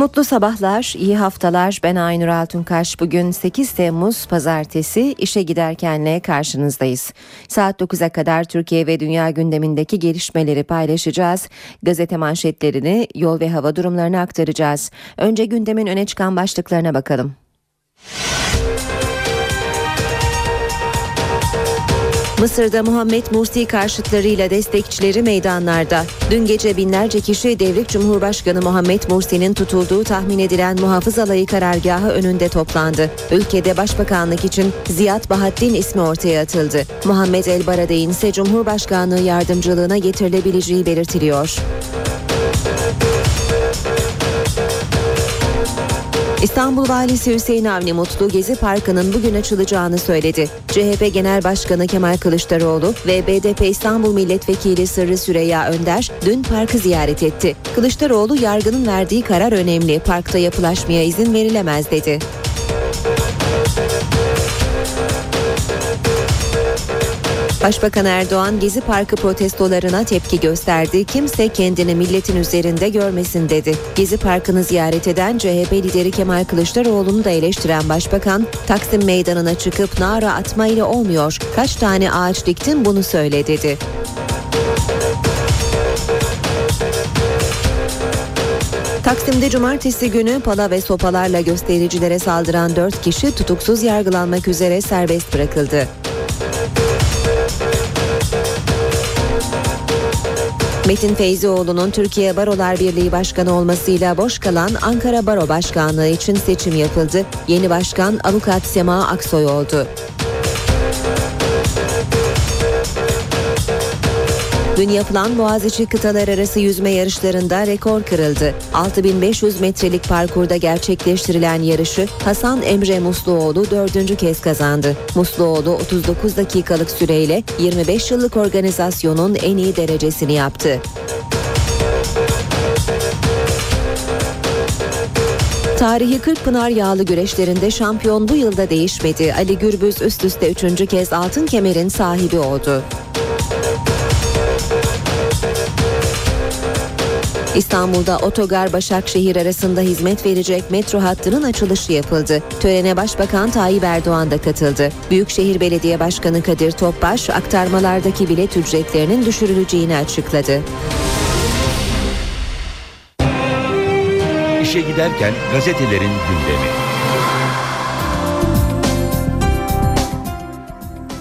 Mutlu sabahlar, iyi haftalar. Ben Aynur Altunkaş. Bugün 8 Temmuz Pazartesi işe giderkenle karşınızdayız. Saat 9'a kadar Türkiye ve dünya gündemindeki gelişmeleri paylaşacağız. Gazete manşetlerini, yol ve hava durumlarını aktaracağız. Önce gündemin öne çıkan başlıklarına bakalım. Mısır'da Muhammed Mursi karşıtlarıyla destekçileri meydanlarda. Dün gece binlerce kişi Devrik Cumhurbaşkanı Muhammed Mursi'nin tutulduğu tahmin edilen muhafız alayı karargahı önünde toplandı. Ülkede başbakanlık için Ziyad Bahattin ismi ortaya atıldı. Muhammed El Baradey'in ise Cumhurbaşkanlığı yardımcılığına getirilebileceği belirtiliyor. İstanbul Valisi Hüseyin Avni Mutlu Gezi Parkı'nın bugün açılacağını söyledi. CHP Genel Başkanı Kemal Kılıçdaroğlu ve BDP İstanbul Milletvekili Sırrı Süreyya Önder dün parkı ziyaret etti. Kılıçdaroğlu yargının verdiği karar önemli, parkta yapılaşmaya izin verilemez dedi. Başbakan Erdoğan Gezi Parkı protestolarına tepki gösterdi. Kimse kendini milletin üzerinde görmesin dedi. Gezi Parkı'nı ziyaret eden CHP lideri Kemal Kılıçdaroğlu'nu da eleştiren başbakan Taksim Meydanı'na çıkıp nara atmayla olmuyor. Kaç tane ağaç diktin bunu söyle dedi. Taksim'de cumartesi günü pala ve sopalarla göstericilere saldıran 4 kişi tutuksuz yargılanmak üzere serbest bırakıldı. Metin Feyzioğlu'nun Türkiye Barolar Birliği Başkanı olmasıyla boş kalan Ankara Baro Başkanlığı için seçim yapıldı. Yeni başkan avukat Sema Aksoy oldu. Dün yapılan Boğaziçi kıtalar arası yüzme yarışlarında rekor kırıldı. 6500 metrelik parkurda gerçekleştirilen yarışı Hasan Emre Musluoğlu dördüncü kez kazandı. Musluoğlu 39 dakikalık süreyle 25 yıllık organizasyonun en iyi derecesini yaptı. Tarihi Kırkpınar yağlı güreşlerinde şampiyon bu yılda değişmedi. Ali Gürbüz üst üste üçüncü kez altın kemerin sahibi oldu. İstanbul'da Otogar Başakşehir arasında hizmet verecek metro hattının açılışı yapıldı. Törene Başbakan Tayyip Erdoğan da katıldı. Büyükşehir Belediye Başkanı Kadir Topbaş aktarmalardaki bilet ücretlerinin düşürüleceğini açıkladı. İşe giderken gazetelerin gündemi.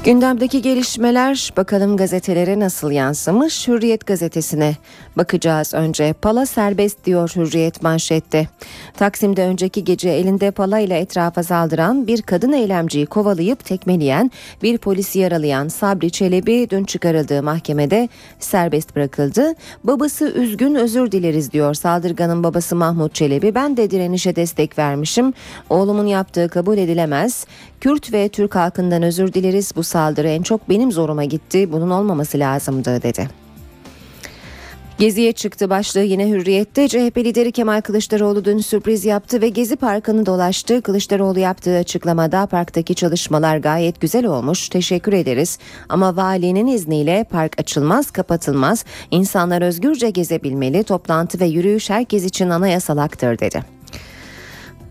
Gündemdeki gelişmeler bakalım gazetelere nasıl yansımış? Hürriyet gazetesine bakacağız önce. Pala serbest diyor Hürriyet manşette. Taksim'de önceki gece elinde pala ile etrafa saldıran bir kadın eylemciyi kovalayıp tekmeleyen bir polisi yaralayan Sabri Çelebi dün çıkarıldığı mahkemede serbest bırakıldı. Babası üzgün özür dileriz diyor saldırganın babası Mahmut Çelebi. Ben de direnişe destek vermişim. Oğlumun yaptığı kabul edilemez. Kürt ve Türk halkından özür dileriz. Bu saldırı en çok benim zoruma gitti. Bunun olmaması lazımdı dedi. Geziye çıktı başlığı yine hürriyette. CHP lideri Kemal Kılıçdaroğlu dün sürpriz yaptı ve Gezi Parkı'nı dolaştı. Kılıçdaroğlu yaptığı açıklamada parktaki çalışmalar gayet güzel olmuş. Teşekkür ederiz. Ama valinin izniyle park açılmaz, kapatılmaz. İnsanlar özgürce gezebilmeli. Toplantı ve yürüyüş herkes için anayasal haktır dedi.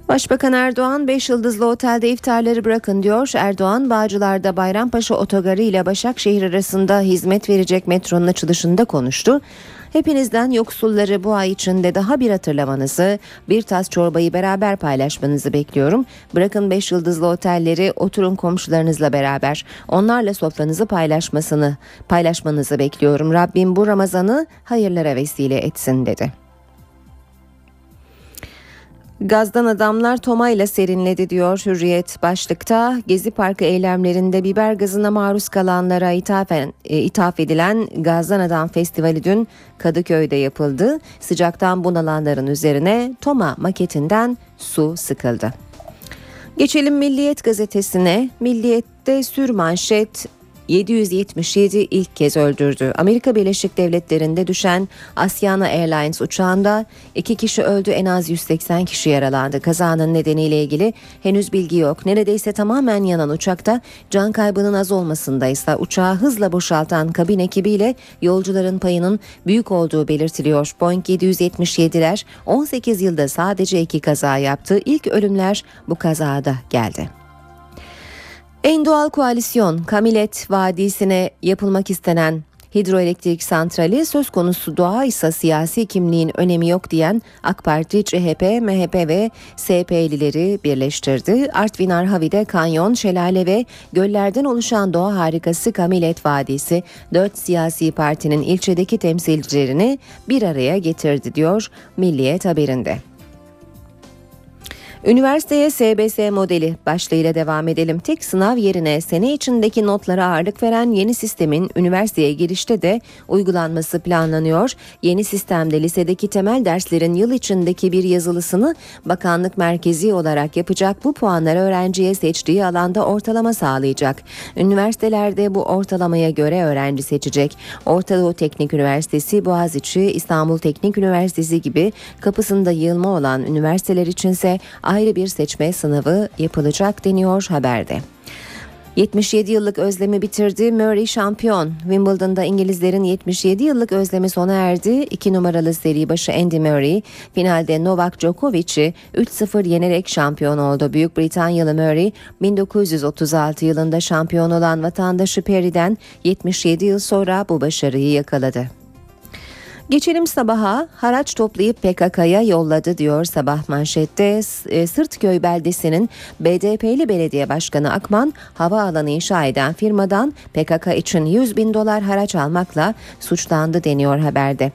Başbakan Erdoğan 5 yıldızlı otelde iftarları bırakın diyor. Erdoğan Bağcılar'da Bayrampaşa otogarı ile Başakşehir arasında hizmet verecek metronun açılışında konuştu. Hepinizden yoksulları bu ay içinde daha bir hatırlamanızı, bir tas çorbayı beraber paylaşmanızı bekliyorum. Bırakın 5 yıldızlı otelleri, oturun komşularınızla beraber. Onlarla sofranızı paylaşmasını, paylaşmanızı bekliyorum. Rabbim bu Ramazan'ı hayırlara vesile etsin dedi. Gazdan adamlar Toma ile serinledi diyor Hürriyet başlıkta. Gezi Parkı eylemlerinde biber gazına maruz kalanlara ithafen, e, ithaf edilen Gazdan Adam Festivali dün Kadıköy'de yapıldı. Sıcaktan bunalanların üzerine Toma maketinden su sıkıldı. Geçelim Milliyet gazetesine. Milliyet'te sür manşet 777 ilk kez öldürdü. Amerika Birleşik Devletleri'nde düşen Asiana Airlines uçağında iki kişi öldü en az 180 kişi yaralandı. Kazanın nedeniyle ilgili henüz bilgi yok. Neredeyse tamamen yanan uçakta can kaybının az olmasında ise uçağı hızla boşaltan kabin ekibiyle yolcuların payının büyük olduğu belirtiliyor. Boeing 777'ler 18 yılda sadece iki kaza yaptı. İlk ölümler bu kazada geldi. En doğal koalisyon Kamilet Vadisi'ne yapılmak istenen hidroelektrik santrali söz konusu doğa ise siyasi kimliğin önemi yok diyen AK Parti, CHP, MHP ve SP'lileri birleştirdi. Artvin Arhavi'de kanyon, şelale ve göllerden oluşan doğa harikası Kamilet Vadisi dört siyasi partinin ilçedeki temsilcilerini bir araya getirdi diyor Milliyet haberinde. Üniversiteye SBS modeli başlığıyla devam edelim. Tek sınav yerine sene içindeki notlara ağırlık veren yeni sistemin üniversiteye girişte de uygulanması planlanıyor. Yeni sistemde lisedeki temel derslerin yıl içindeki bir yazılısını bakanlık merkezi olarak yapacak. Bu puanları öğrenciye seçtiği alanda ortalama sağlayacak. Üniversitelerde bu ortalamaya göre öğrenci seçecek. Orta Doğu Teknik Üniversitesi, Boğaziçi, İstanbul Teknik Üniversitesi gibi kapısında yığılma olan üniversiteler içinse ayrı bir seçme sınavı yapılacak deniyor haberde. 77 yıllık özlemi bitirdi. Murray şampiyon. Wimbledon'da İngilizlerin 77 yıllık özlemi sona erdi. 2 numaralı seri başı Andy Murray finalde Novak Djokovic'i 3-0 yenerek şampiyon oldu. Büyük Britanyalı Murray 1936 yılında şampiyon olan vatandaşı Perry'den 77 yıl sonra bu başarıyı yakaladı. Geçelim sabaha haraç toplayıp PKK'ya yolladı diyor sabah manşette. E, Sırtköy beldesinin BDP'li belediye başkanı Akman havaalanı inşa eden firmadan PKK için 100 bin dolar haraç almakla suçlandı deniyor haberde.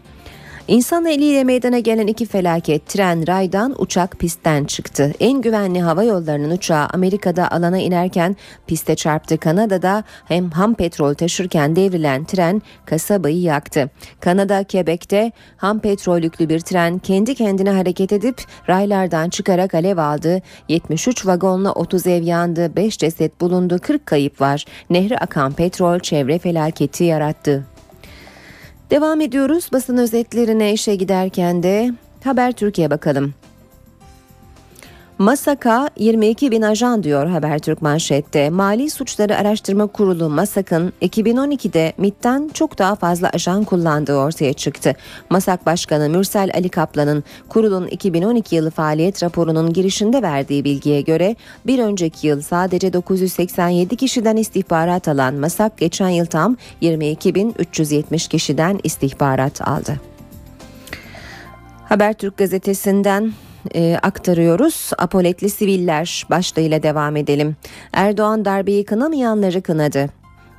İnsan eliyle meydana gelen iki felaket tren raydan uçak pistten çıktı. En güvenli hava yollarının uçağı Amerika'da alana inerken piste çarptı. Kanada'da hem ham petrol taşırken devrilen tren kasabayı yaktı. Kanada Quebec'te ham petrol yüklü bir tren kendi kendine hareket edip raylardan çıkarak alev aldı. 73 vagonla 30 ev yandı, 5 ceset bulundu, 40 kayıp var. Nehri akan petrol çevre felaketi yarattı. Devam ediyoruz basın özetlerine işe giderken de Haber Türkiye bakalım. Masaka 22 bin ajan diyor Habertürk manşette. Mali Suçları Araştırma Kurulu Masak'ın 2012'de MIT'ten çok daha fazla ajan kullandığı ortaya çıktı. Masak Başkanı Mürsel Ali Kaplan'ın kurulun 2012 yılı faaliyet raporunun girişinde verdiği bilgiye göre bir önceki yıl sadece 987 kişiden istihbarat alan Masak geçen yıl tam 22.370 kişiden istihbarat aldı. Habertürk gazetesinden e, aktarıyoruz. Apoletli siviller başlığıyla devam edelim. Erdoğan darbeyi kınamayanları kınadı.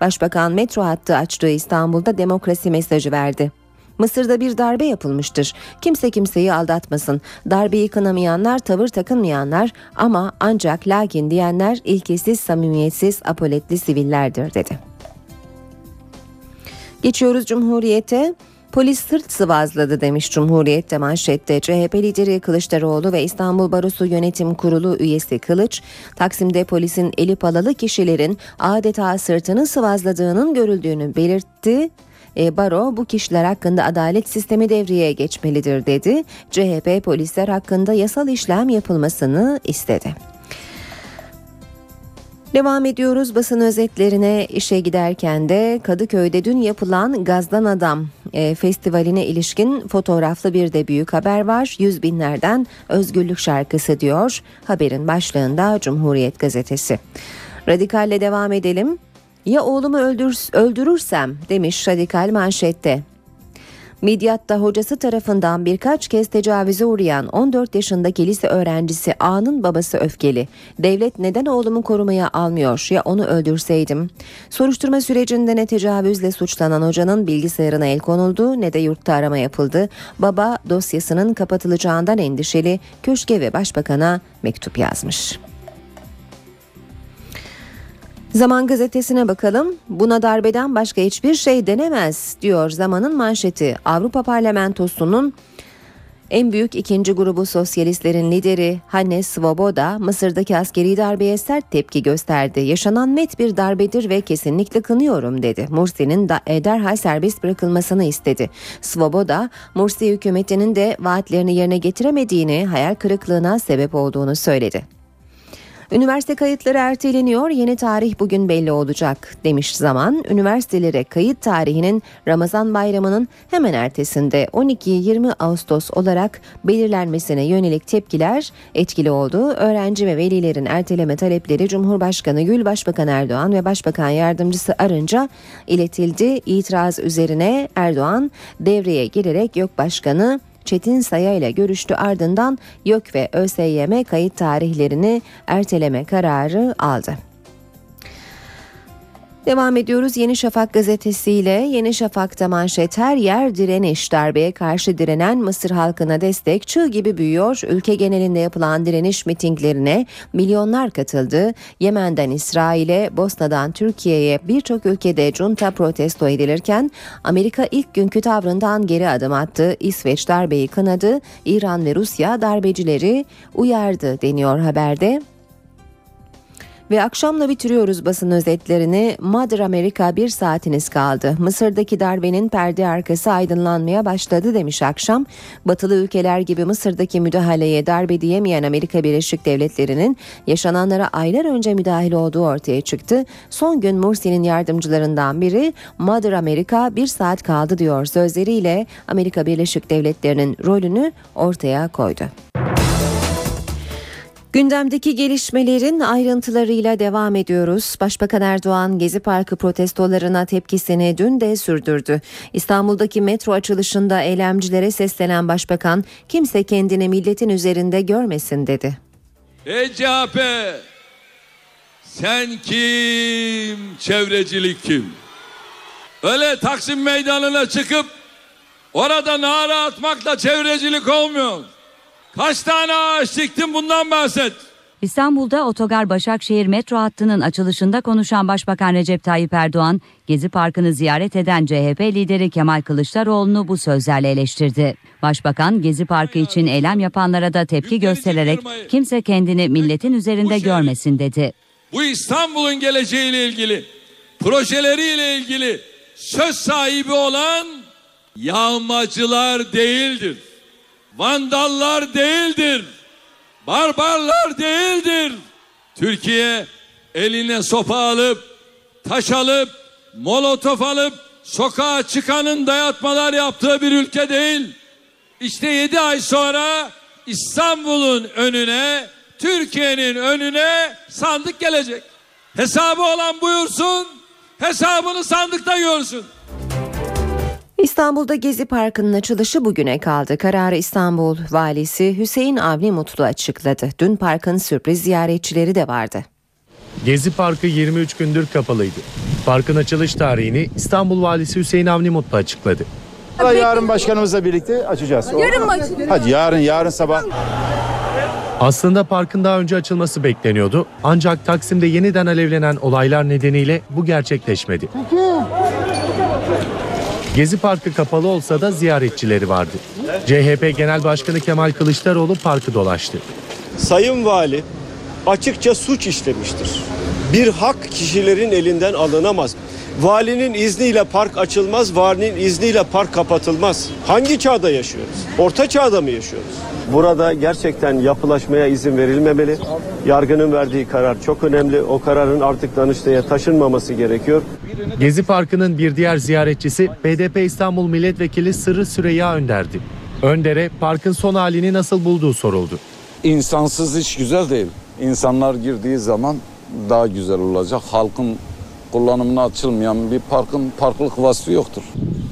Başbakan metro hattı açtığı İstanbul'da demokrasi mesajı verdi. Mısır'da bir darbe yapılmıştır. Kimse kimseyi aldatmasın. Darbeyi kınamayanlar, tavır takınmayanlar ama ancak lakin diyenler ilkesiz, samimiyetsiz, apoletli sivillerdir dedi. Geçiyoruz Cumhuriyet'e. Polis sırt sıvazladı demiş Cumhuriyet'te manşette. CHP lideri Kılıçdaroğlu ve İstanbul Barosu Yönetim Kurulu üyesi Kılıç, Taksim'de polisin eli palalı kişilerin adeta sırtını sıvazladığının görüldüğünü belirtti. E, Baro bu kişiler hakkında adalet sistemi devreye geçmelidir dedi. CHP polisler hakkında yasal işlem yapılmasını istedi. Devam ediyoruz basın özetlerine işe giderken de Kadıköy'de dün yapılan Gazdan Adam e, festivaline ilişkin fotoğraflı bir de büyük haber var. Yüz binlerden özgürlük şarkısı diyor haberin başlığında Cumhuriyet Gazetesi. Radikalle devam edelim. Ya oğlumu öldür, öldürürsem demiş radikal manşette. Midyat'ta hocası tarafından birkaç kez tecavüze uğrayan 14 yaşındaki lise öğrencisi A'nın babası öfkeli. Devlet neden oğlumu korumaya almıyor ya onu öldürseydim? Soruşturma sürecinde ne tecavüzle suçlanan hocanın bilgisayarına el konuldu ne de yurtta arama yapıldı. Baba dosyasının kapatılacağından endişeli köşke ve başbakana mektup yazmış. Zaman gazetesine bakalım. Buna darbeden başka hiçbir şey denemez diyor Zaman'ın manşeti. Avrupa Parlamentosu'nun En büyük ikinci grubu sosyalistlerin lideri Hannes Svoboda Mısır'daki askeri darbeye sert tepki gösterdi. Yaşanan net bir darbedir ve kesinlikle kınıyorum dedi. Mursi'nin da e, derhal serbest bırakılmasını istedi. Svoboda, Mursi hükümetinin de vaatlerini yerine getiremediğini, hayal kırıklığına sebep olduğunu söyledi. Üniversite kayıtları erteleniyor, yeni tarih bugün belli olacak demiş zaman. Üniversitelere kayıt tarihinin Ramazan bayramının hemen ertesinde 12-20 Ağustos olarak belirlenmesine yönelik tepkiler etkili oldu. Öğrenci ve velilerin erteleme talepleri Cumhurbaşkanı Gül, Başbakan Erdoğan ve Başbakan Yardımcısı Arınca iletildi. İtiraz üzerine Erdoğan devreye girerek yok başkanı Çetin Saya ile görüştü ardından YÖK ve ÖSYM kayıt tarihlerini erteleme kararı aldı. Devam ediyoruz Yeni Şafak gazetesiyle. Yeni Şafak'ta manşet her yer direniş darbeye karşı direnen Mısır halkına destek çığ gibi büyüyor. Ülke genelinde yapılan direniş mitinglerine milyonlar katıldı. Yemen'den İsrail'e, Bosna'dan Türkiye'ye birçok ülkede junta protesto edilirken Amerika ilk günkü tavrından geri adım attı. İsveç darbeyi kınadı. İran ve Rusya darbecileri uyardı deniyor haberde. Ve akşamla bitiriyoruz basın özetlerini. Mother Amerika bir saatiniz kaldı. Mısır'daki darbenin perde arkası aydınlanmaya başladı demiş akşam. Batılı ülkeler gibi Mısır'daki müdahaleye darbe diyemeyen Amerika Birleşik Devletleri'nin yaşananlara aylar önce müdahil olduğu ortaya çıktı. Son gün Mursi'nin yardımcılarından biri Mother Amerika bir saat kaldı diyor sözleriyle Amerika Birleşik Devletleri'nin rolünü ortaya koydu. Gündemdeki gelişmelerin ayrıntılarıyla devam ediyoruz. Başbakan Erdoğan Gezi Parkı protestolarına tepkisini dün de sürdürdü. İstanbul'daki metro açılışında eylemcilere seslenen başbakan kimse kendini milletin üzerinde görmesin dedi. Ey CHP sen kim çevrecilik kim? Öyle Taksim meydanına çıkıp orada nara atmakla çevrecilik olmuyor. Kaç tane ağaç diktin bundan bahset. İstanbul'da Otogar Başakşehir metro hattının açılışında konuşan Başbakan Recep Tayyip Erdoğan, Gezi Parkı'nı ziyaret eden CHP lideri Kemal Kılıçdaroğlu'nu bu sözlerle eleştirdi. Başbakan Gezi Parkı için eylem yapanlara da tepki göstererek kimse kendini milletin üzerinde görmesin dedi. Bu İstanbul'un geleceğiyle ilgili, projeleriyle ilgili söz sahibi olan yağmacılar değildir vandallar değildir. Barbarlar değildir. Türkiye eline sopa alıp, taş alıp, molotof alıp sokağa çıkanın dayatmalar yaptığı bir ülke değil. İşte yedi ay sonra İstanbul'un önüne, Türkiye'nin önüne sandık gelecek. Hesabı olan buyursun, hesabını sandıkta görsün. İstanbul'da Gezi Parkı'nın açılışı bugüne kaldı. Kararı İstanbul Valisi Hüseyin Avni Mutlu açıkladı. Dün parkın sürpriz ziyaretçileri de vardı. Gezi Parkı 23 gündür kapalıydı. Parkın açılış tarihini İstanbul Valisi Hüseyin Avni Mutlu açıkladı. Yarın başkanımızla birlikte açacağız. Yarın mı açılıyor? Hadi yarın, yarın sabah. Aslında parkın daha önce açılması bekleniyordu. Ancak Taksim'de yeniden alevlenen olaylar nedeniyle bu gerçekleşmedi. Gezi Parkı kapalı olsa da ziyaretçileri vardı. CHP Genel Başkanı Kemal Kılıçdaroğlu parkı dolaştı. Sayın Vali açıkça suç işlemiştir. Bir hak kişilerin elinden alınamaz. Valinin izniyle park açılmaz, valinin izniyle park kapatılmaz. Hangi çağda yaşıyoruz? Orta çağda mı yaşıyoruz? Burada gerçekten yapılaşmaya izin verilmemeli. Yargının verdiği karar çok önemli. O kararın artık Danıştay'a taşınmaması gerekiyor. Gezi Parkı'nın bir diğer ziyaretçisi BDP İstanbul Milletvekili Sırrı Süreyya Önder'di. Önder'e parkın son halini nasıl bulduğu soruldu. İnsansız hiç güzel değil. İnsanlar girdiği zaman daha güzel olacak. Halkın kullanımına açılmayan bir parkın parklık vasfı yoktur.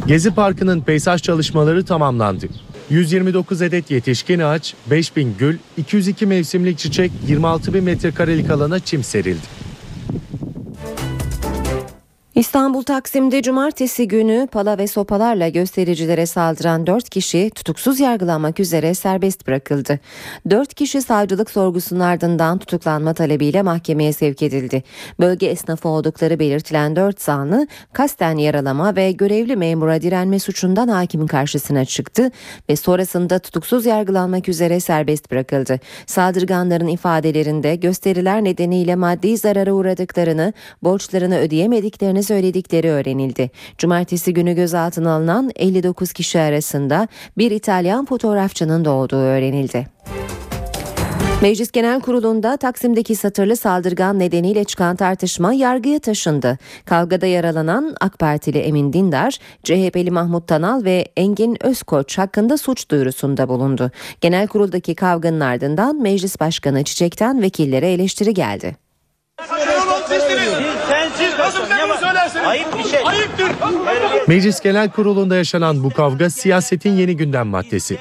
Gezi Parkı'nın peyzaj çalışmaları tamamlandı. 129 adet yetişkin ağaç, 5000 gül, 202 mevsimlik çiçek, 26 bin metrekarelik alana çim serildi. İstanbul Taksim'de cumartesi günü pala ve sopalarla göstericilere saldıran 4 kişi tutuksuz yargılanmak üzere serbest bırakıldı. 4 kişi savcılık sorgusunun ardından tutuklanma talebiyle mahkemeye sevk edildi. Bölge esnafı oldukları belirtilen 4 zanlı kasten yaralama ve görevli memura direnme suçundan hakimin karşısına çıktı ve sonrasında tutuksuz yargılanmak üzere serbest bırakıldı. Saldırganların ifadelerinde gösteriler nedeniyle maddi zarara uğradıklarını, borçlarını ödeyemediklerini söyledikleri öğrenildi. Cumartesi günü gözaltına alınan 59 kişi arasında bir İtalyan fotoğrafçının da olduğu öğrenildi. Meclis Genel Kurulu'nda Taksim'deki satırlı saldırgan nedeniyle çıkan tartışma yargıya taşındı. Kavgada yaralanan AK Partili Emin Dindar, CHP'li Mahmut Tanal ve Engin Özkoç hakkında suç duyurusunda bulundu. Genel Kurul'daki kavganın ardından Meclis Başkanı Çiçek'ten vekillere eleştiri geldi. Meclis Genel Kurulu'nda yaşanan bu kavga siyasetin yeni gündem maddesi.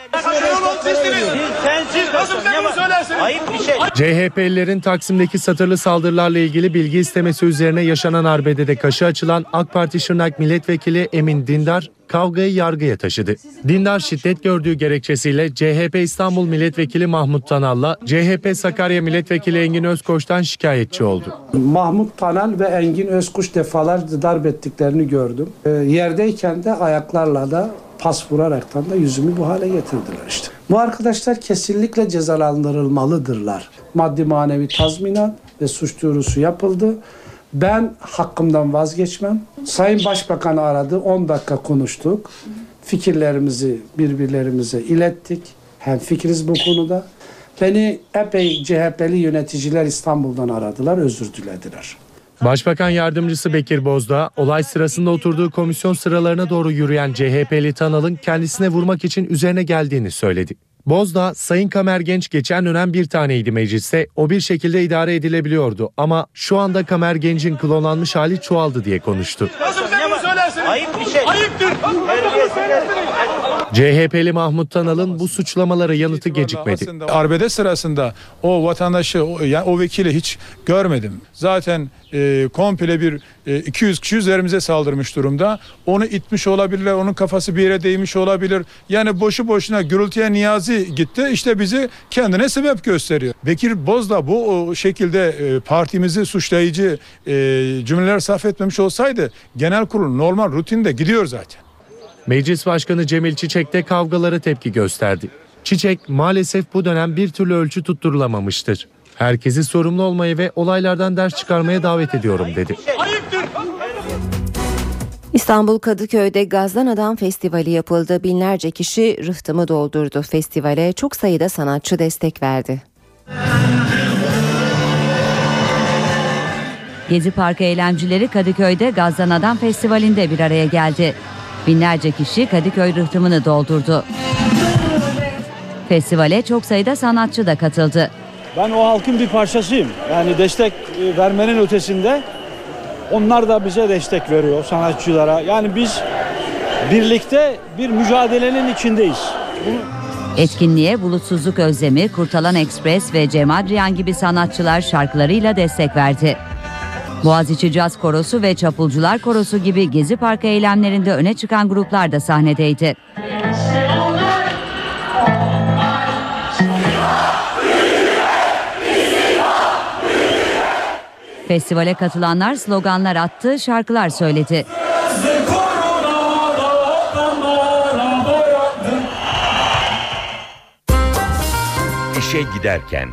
CHP'lilerin Taksim'deki satırlı saldırılarla ilgili bilgi istemesi üzerine yaşanan arbedede kaşı açılan AK Parti Şırnak Milletvekili Emin Dindar kavgayı yargıya taşıdı. Dindar şiddet gördüğü gerekçesiyle CHP İstanbul Milletvekili Mahmut Tanal'la CHP Sakarya Milletvekili Engin Özkoç'tan şikayetçi oldu. Mahmut Tanal ve Engin Özkuş defalarca darp ettiklerini gördüm. E, yerdeyken de ayaklarla da pas vuraraktan da yüzümü bu hale getirdiler işte. Bu arkadaşlar kesinlikle cezalandırılmalıdırlar. Maddi manevi tazminat ve suç duyurusu yapıldı. Ben hakkımdan vazgeçmem. Sayın Başbakan'ı aradı. 10 dakika konuştuk. Fikirlerimizi birbirlerimize ilettik. Hem fikiriz bu konuda. Beni epey CHP'li yöneticiler İstanbul'dan aradılar, özür dilediler. Başbakan Yardımcısı Bekir Bozdağ, olay sırasında oturduğu komisyon sıralarına doğru yürüyen CHP'li Tanal'ın kendisine vurmak için üzerine geldiğini söyledi. Bozdağ, Sayın Kamer Genç geçen dönem bir taneydi mecliste, o bir şekilde idare edilebiliyordu ama şu anda Kamer Genç'in klonlanmış hali çoğaldı diye konuştu. Ayıp bir şey. Ayıptır. CHP'li Mahmut Tanal'ın bu suçlamalara yanıtı gecikmedi. Arbede sırasında o vatandaşı o, yani o vekili hiç görmedim. Zaten e, komple bir e, 200 kişi üzerimize saldırmış durumda. Onu itmiş olabilirler. Onun kafası bir yere değmiş olabilir. Yani boşu boşuna gürültüye niyazi gitti. İşte bizi kendine sebep gösteriyor. Bekir Bozdağ bu o şekilde e, partimizi suçlayıcı e, cümleler sarf etmemiş olsaydı genel kurul normal rutinde gidiyor zaten. Meclis Başkanı Cemil Çiçek de kavgalara tepki gösterdi. Çiçek maalesef bu dönem bir türlü ölçü tutturulamamıştır. Herkesi sorumlu olmaya ve olaylardan ders çıkarmaya davet ediyorum dedi. İstanbul Kadıköy'de Gazdan Adam Festivali yapıldı. Binlerce kişi rıhtımı doldurdu. Festivale çok sayıda sanatçı destek verdi. Gezi Parkı eylemcileri Kadıköy'de Gazdan Adam Festivali'nde bir araya geldi. Binlerce kişi Kadıköy rıhtımını doldurdu. Festivale çok sayıda sanatçı da katıldı. Ben o halkın bir parçasıyım. Yani destek e, vermenin ötesinde onlar da bize destek veriyor sanatçılara. Yani biz birlikte bir mücadelenin içindeyiz. Etkinliğe Bulutsuzluk Özlemi, Kurtalan Ekspres ve Cem Adrian gibi sanatçılar şarkılarıyla destek verdi. Boğaziçi Caz Korosu ve Çapulcular Korosu gibi Gezi Parkı eylemlerinde öne çıkan gruplar da sahnedeydi. Festivale katılanlar sloganlar attı, şarkılar söyledi. İşe giderken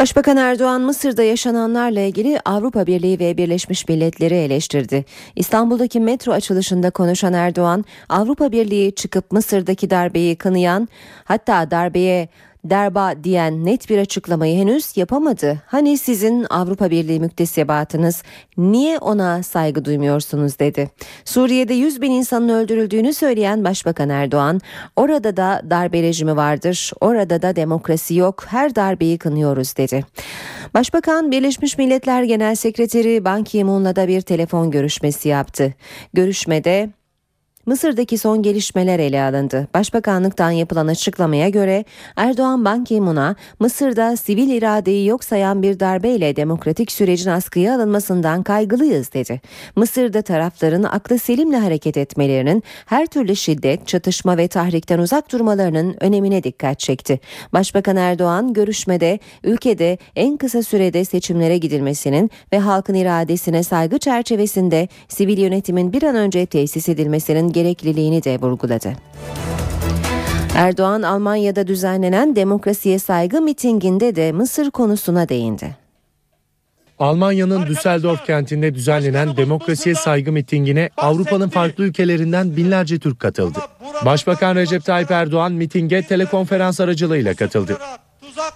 Başbakan Erdoğan Mısır'da yaşananlarla ilgili Avrupa Birliği ve Birleşmiş Milletleri eleştirdi. İstanbul'daki metro açılışında konuşan Erdoğan, Avrupa Birliği çıkıp Mısır'daki darbeyi kınayan, hatta darbeye derba diyen net bir açıklamayı henüz yapamadı. Hani sizin Avrupa Birliği müktesebatınız niye ona saygı duymuyorsunuz dedi. Suriye'de 100 bin insanın öldürüldüğünü söyleyen Başbakan Erdoğan orada da darbe rejimi vardır orada da demokrasi yok her darbeyi kınıyoruz dedi. Başbakan Birleşmiş Milletler Genel Sekreteri Ban Ki-moon'la da bir telefon görüşmesi yaptı. Görüşmede Mısır'daki son gelişmeler ele alındı. Başbakanlıktan yapılan açıklamaya göre Erdoğan Ban Ki-moon'a Mısır'da sivil iradeyi yok sayan bir darbeyle demokratik sürecin askıya alınmasından kaygılıyız dedi. Mısır'da tarafların aklı selimle hareket etmelerinin her türlü şiddet, çatışma ve tahrikten uzak durmalarının önemine dikkat çekti. Başbakan Erdoğan görüşmede ülkede en kısa sürede seçimlere gidilmesinin ve halkın iradesine saygı çerçevesinde sivil yönetimin bir an önce tesis edilmesinin gerekliliğini de vurguladı. Erdoğan Almanya'da düzenlenen demokrasiye saygı mitinginde de Mısır konusuna değindi. Almanya'nın Düsseldorf kentinde düzenlenen demokrasiye saygı mitingine Avrupa'nın farklı ülkelerinden binlerce Türk katıldı. Başbakan Recep Tayyip Erdoğan mitinge telekonferans aracılığıyla katıldı.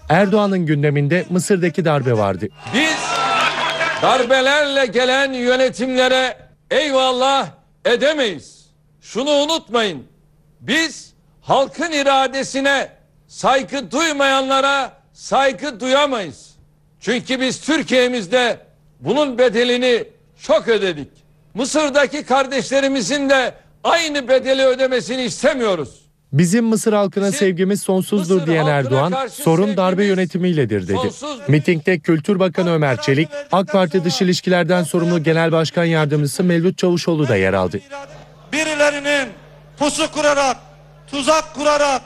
Erdoğan'ın gündeminde Mısır'daki darbe vardı. Biz darbelerle gelen yönetimlere eyvallah edemeyiz. Şunu unutmayın. Biz halkın iradesine saygı duymayanlara saygı duyamayız. Çünkü biz Türkiye'mizde bunun bedelini çok ödedik. Mısır'daki kardeşlerimizin de aynı bedeli ödemesini istemiyoruz. Bizim Mısır halkına Bizim sevgimiz sonsuzdur Mısır diyen Erdoğan, sorun darbe yönetimiyledir dedi. sonsuzdur. Mitingde Kültür Bakanı Ömer Çelik, AK Parti Dış İlişkilerden sorumlu Genel Başkan Yardımcısı Mevlüt Çavuşoğlu da yer aldı. Birilerinin pusu kurarak, tuzak kurarak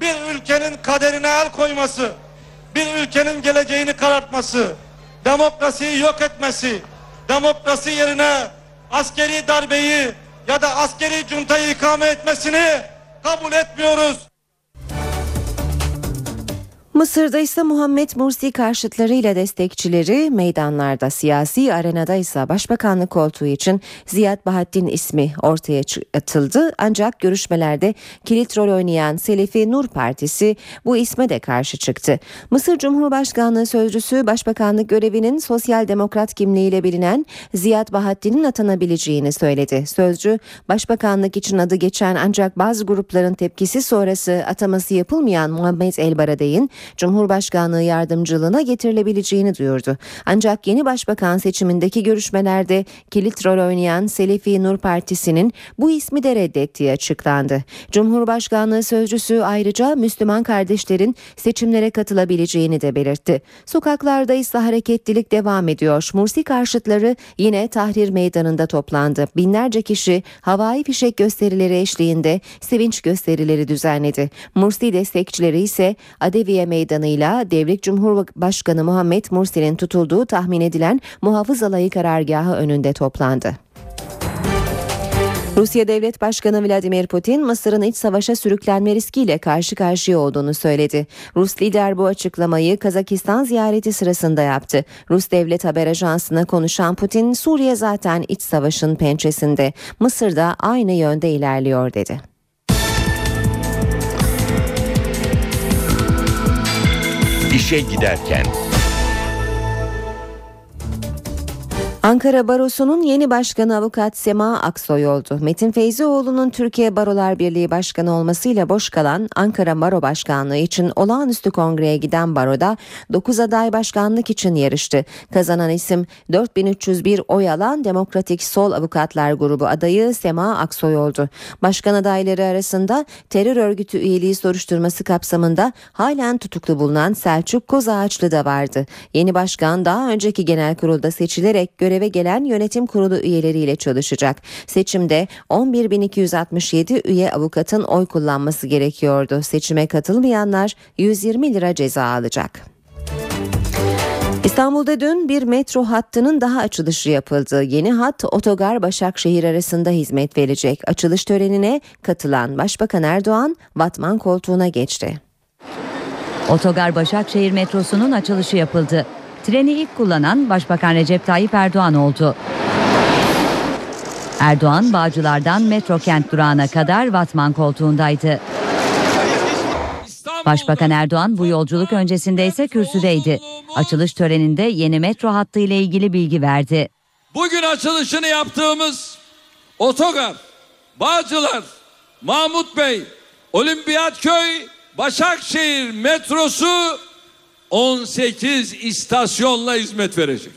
bir ülkenin kaderine el koyması, bir ülkenin geleceğini karartması, demokrasiyi yok etmesi, demokrasi yerine askeri darbeyi ya da askeri cuntayı ikame etmesini kabul etmiyoruz. Mısır'da ise Muhammed Mursi karşıtlarıyla destekçileri meydanlarda siyasi arenada ise başbakanlık koltuğu için Ziyad Bahattin ismi ortaya atıldı. Ancak görüşmelerde kilit rol oynayan Selefi Nur Partisi bu isme de karşı çıktı. Mısır Cumhurbaşkanlığı Sözcüsü başbakanlık görevinin sosyal demokrat kimliğiyle bilinen Ziyad Bahattin'in atanabileceğini söyledi. Sözcü başbakanlık için adı geçen ancak bazı grupların tepkisi sonrası ataması yapılmayan Muhammed El Baradey'in Cumhurbaşkanlığı yardımcılığına getirilebileceğini duyurdu. Ancak yeni başbakan seçimindeki görüşmelerde kilit rol oynayan Selefi Nur Partisi'nin bu ismi de reddettiği açıklandı. Cumhurbaşkanlığı sözcüsü ayrıca Müslüman kardeşlerin seçimlere katılabileceğini de belirtti. Sokaklarda ise hareketlilik devam ediyor. Mursi karşıtları yine Tahrir Meydanı'nda toplandı. Binlerce kişi havai fişek gösterileri eşliğinde sevinç gösterileri düzenledi. Mursi destekçileri ise Adeviye Meydanı'yla Devlet Cumhurbaşkanı Muhammed Mursi'nin tutulduğu tahmin edilen muhafız alayı karargahı önünde toplandı. Rusya Devlet Başkanı Vladimir Putin Mısır'ın iç savaşa sürüklenme riskiyle karşı karşıya olduğunu söyledi. Rus lider bu açıklamayı Kazakistan ziyareti sırasında yaptı. Rus Devlet Haber Ajansı'na konuşan Putin, Suriye zaten iç savaşın pençesinde, Mısır da aynı yönde ilerliyor dedi. İşe giderken Ankara Barosu'nun yeni başkanı avukat Sema Aksoy oldu. Metin Feyzioğlu'nun Türkiye Barolar Birliği Başkanı olmasıyla boş kalan Ankara Baro Başkanlığı için olağanüstü kongreye giden baroda 9 aday başkanlık için yarıştı. Kazanan isim 4301 oy alan Demokratik Sol Avukatlar Grubu adayı Sema Aksoy oldu. Başkan adayları arasında terör örgütü üyeliği soruşturması kapsamında halen tutuklu bulunan Selçuk Kozağaçlı da vardı. Yeni başkan daha önceki genel kurulda seçilerek göreve gelen yönetim kurulu üyeleriyle çalışacak. Seçimde 11.267 üye avukatın oy kullanması gerekiyordu. Seçime katılmayanlar 120 lira ceza alacak. İstanbul'da dün bir metro hattının daha açılışı yapıldı. Yeni hat Otogar Başakşehir arasında hizmet verecek. Açılış törenine katılan Başbakan Erdoğan Vatman koltuğuna geçti. Otogar Başakşehir metrosunun açılışı yapıldı. Treni ilk kullanan Başbakan Recep Tayyip Erdoğan oldu. Erdoğan Bağcılar'dan metro kent durağına kadar Vatman koltuğundaydı. Başbakan Erdoğan bu yolculuk öncesinde ise kürsüdeydi. Açılış töreninde yeni metro hattı ile ilgili bilgi verdi. Bugün açılışını yaptığımız otogar, Bağcılar, Mahmut Bey, Olimpiyatköy, Başakşehir metrosu 18 istasyonla hizmet verecek.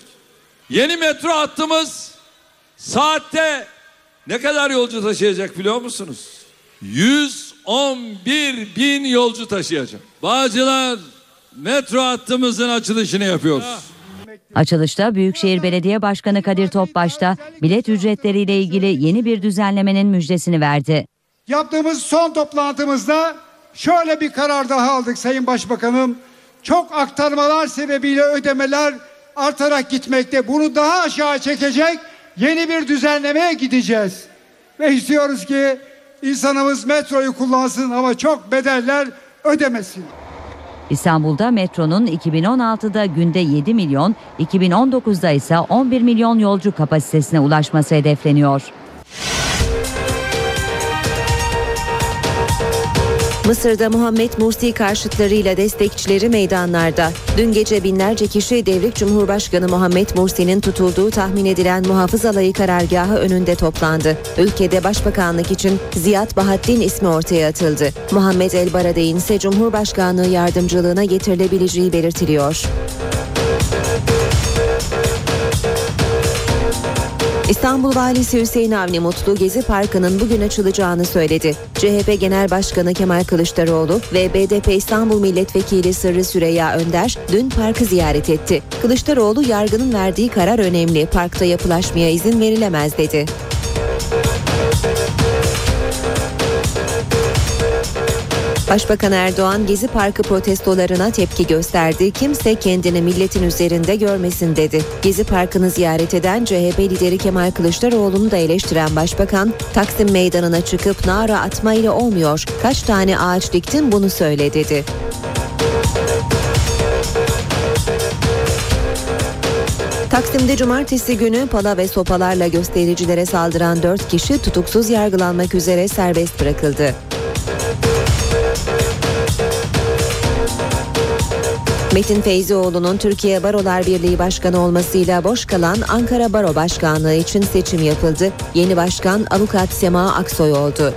Yeni metro hattımız saatte ne kadar yolcu taşıyacak biliyor musunuz? 111 bin yolcu taşıyacak. Bağcılar metro hattımızın açılışını yapıyoruz. Açılışta Büyükşehir Belediye Başkanı Kadir Topbaş da bilet ücretleriyle ilgili yeni bir düzenlemenin müjdesini verdi. Yaptığımız son toplantımızda şöyle bir karar daha aldık Sayın Başbakanım. Çok aktarmalar sebebiyle ödemeler artarak gitmekte. Bunu daha aşağı çekecek yeni bir düzenlemeye gideceğiz. Ve istiyoruz ki insanımız metroyu kullansın ama çok bedeller ödemesin. İstanbul'da metronun 2016'da günde 7 milyon, 2019'da ise 11 milyon yolcu kapasitesine ulaşması hedefleniyor. Mısır'da Muhammed Mursi karşıtlarıyla destekçileri meydanlarda. Dün gece binlerce kişi devrik Cumhurbaşkanı Muhammed Mursi'nin tutulduğu tahmin edilen muhafız alayı karargahı önünde toplandı. Ülkede başbakanlık için Ziyad Bahattin ismi ortaya atıldı. Muhammed El Baradey'in ise Cumhurbaşkanlığı yardımcılığına getirilebileceği belirtiliyor. İstanbul Valisi Hüseyin Avni Mutlu Gezi Parkı'nın bugün açılacağını söyledi. CHP Genel Başkanı Kemal Kılıçdaroğlu ve BDP İstanbul Milletvekili Sırrı Süreyya Önder dün parkı ziyaret etti. Kılıçdaroğlu yargının verdiği karar önemli, parkta yapılaşmaya izin verilemez dedi. Başbakan Erdoğan Gezi Parkı protestolarına tepki gösterdi. Kimse kendini milletin üzerinde görmesin dedi. Gezi Parkı'nı ziyaret eden CHP lideri Kemal Kılıçdaroğlu'nu da eleştiren Başbakan, Taksim Meydanı'na çıkıp nara atmayla olmuyor. Kaç tane ağaç diktin bunu söyle dedi. Taksim'de cumartesi günü pala ve sopalarla göstericilere saldıran 4 kişi tutuksuz yargılanmak üzere serbest bırakıldı. Metin Feyzioğlu'nun Türkiye Barolar Birliği Başkanı olmasıyla boş kalan Ankara Baro Başkanlığı için seçim yapıldı. Yeni başkan avukat Sema Aksoy oldu.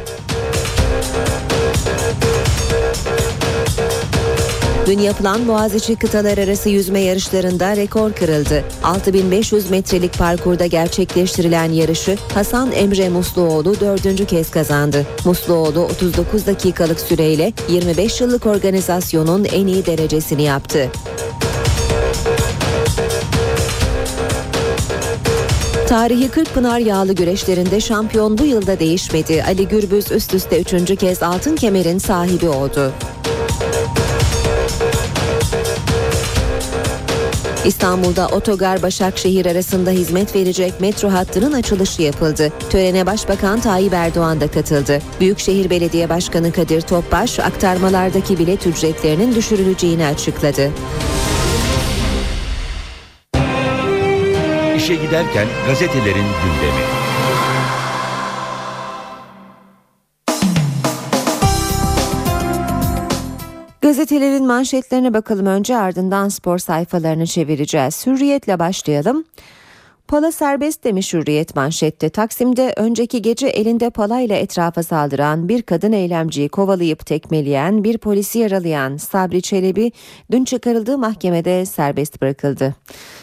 Dün yapılan Boğaziçi kıtalar arası yüzme yarışlarında rekor kırıldı. 6500 metrelik parkurda gerçekleştirilen yarışı Hasan Emre Musluoğlu dördüncü kez kazandı. Musluoğlu 39 dakikalık süreyle 25 yıllık organizasyonun en iyi derecesini yaptı. Tarihi Kırkpınar yağlı güreşlerinde şampiyon bu yılda değişmedi. Ali Gürbüz üst üste üçüncü kez altın kemerin sahibi oldu. İstanbul'da Otogar Başakşehir arasında hizmet verecek metro hattının açılışı yapıldı. Törene Başbakan Tayyip Erdoğan da katıldı. Büyükşehir Belediye Başkanı Kadir Topbaş aktarmalardaki bilet ücretlerinin düşürüleceğini açıkladı. İşe giderken gazetelerin gündemi. Gazetelerin manşetlerine bakalım önce ardından spor sayfalarını çevireceğiz. Hürriyetle başlayalım. Pala serbest demiş Hürriyet manşette. Taksim'de önceki gece elinde palayla etrafa saldıran bir kadın eylemciyi kovalayıp tekmeleyen bir polisi yaralayan Sabri Çelebi dün çıkarıldığı mahkemede serbest bırakıldı.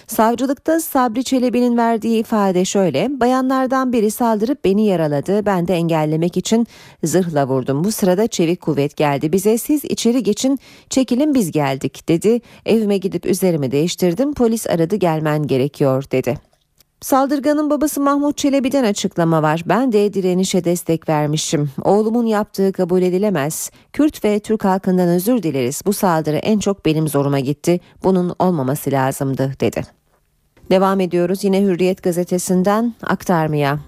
Savcılıkta Sabri Çelebi'nin verdiği ifade şöyle. Bayanlardan biri saldırıp beni yaraladı. Ben de engellemek için zırhla vurdum. Bu sırada çevik kuvvet geldi. Bize siz içeri geçin çekilin biz geldik dedi. Evime gidip üzerimi değiştirdim. Polis aradı gelmen gerekiyor dedi. Saldırganın babası Mahmut Çelebi'den açıklama var. Ben de direnişe destek vermişim. Oğlumun yaptığı kabul edilemez. Kürt ve Türk halkından özür dileriz. Bu saldırı en çok benim zoruma gitti. Bunun olmaması lazımdı dedi. Devam ediyoruz yine Hürriyet gazetesinden aktarmaya.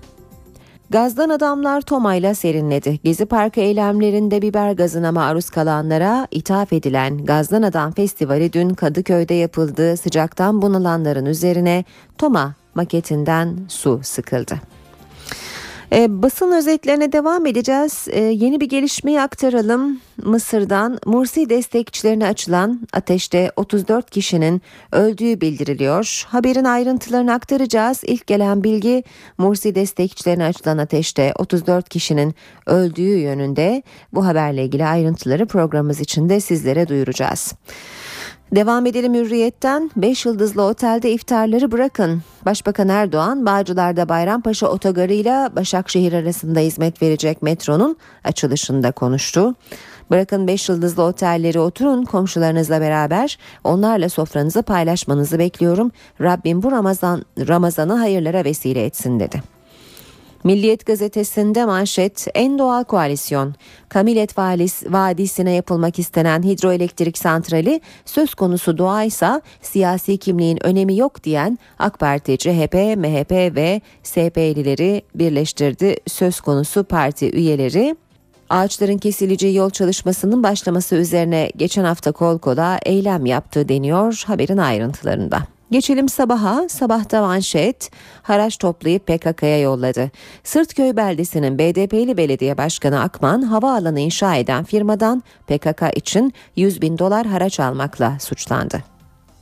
Gazdan adamlar Toma'yla serinledi. Gezi Parkı eylemlerinde biber gazına maruz kalanlara ithaf edilen Gazdan Adam Festivali dün Kadıköy'de yapıldı. Sıcaktan bunalanların üzerine Toma maketinden su sıkıldı. E, basın özetlerine devam edeceğiz. E, yeni bir gelişmeyi aktaralım. Mısır'dan Mursi destekçilerine açılan ateşte 34 kişinin öldüğü bildiriliyor. Haberin ayrıntılarını aktaracağız. İlk gelen bilgi Mursi destekçilerine açılan ateşte 34 kişinin öldüğü yönünde. Bu haberle ilgili ayrıntıları programımız içinde sizlere duyuracağız. Devam edelim hürriyetten. 5 yıldızlı otelde iftarları bırakın. Başbakan Erdoğan Bağcılar'da Bayrampaşa otogarıyla Başakşehir arasında hizmet verecek metronun açılışında konuştu. Bırakın 5 yıldızlı otelleri oturun komşularınızla beraber onlarla sofranızı paylaşmanızı bekliyorum. Rabbim bu Ramazan Ramazan'ı hayırlara vesile etsin dedi. Milliyet gazetesinde manşet en doğal koalisyon. Kamilet Vadisi'ne yapılmak istenen hidroelektrik santrali söz konusu doğaysa siyasi kimliğin önemi yok diyen AK Parti, CHP, MHP ve SP'lileri birleştirdi. Söz konusu parti üyeleri ağaçların kesileceği yol çalışmasının başlaması üzerine geçen hafta kol kola eylem yaptığı deniyor haberin ayrıntılarında. Geçelim sabaha. Sabahta manşet haraç toplayıp PKK'ya yolladı. Sırtköy beldesinin BDP'li belediye başkanı Akman havaalanı inşa eden firmadan PKK için 100 bin dolar haraç almakla suçlandı.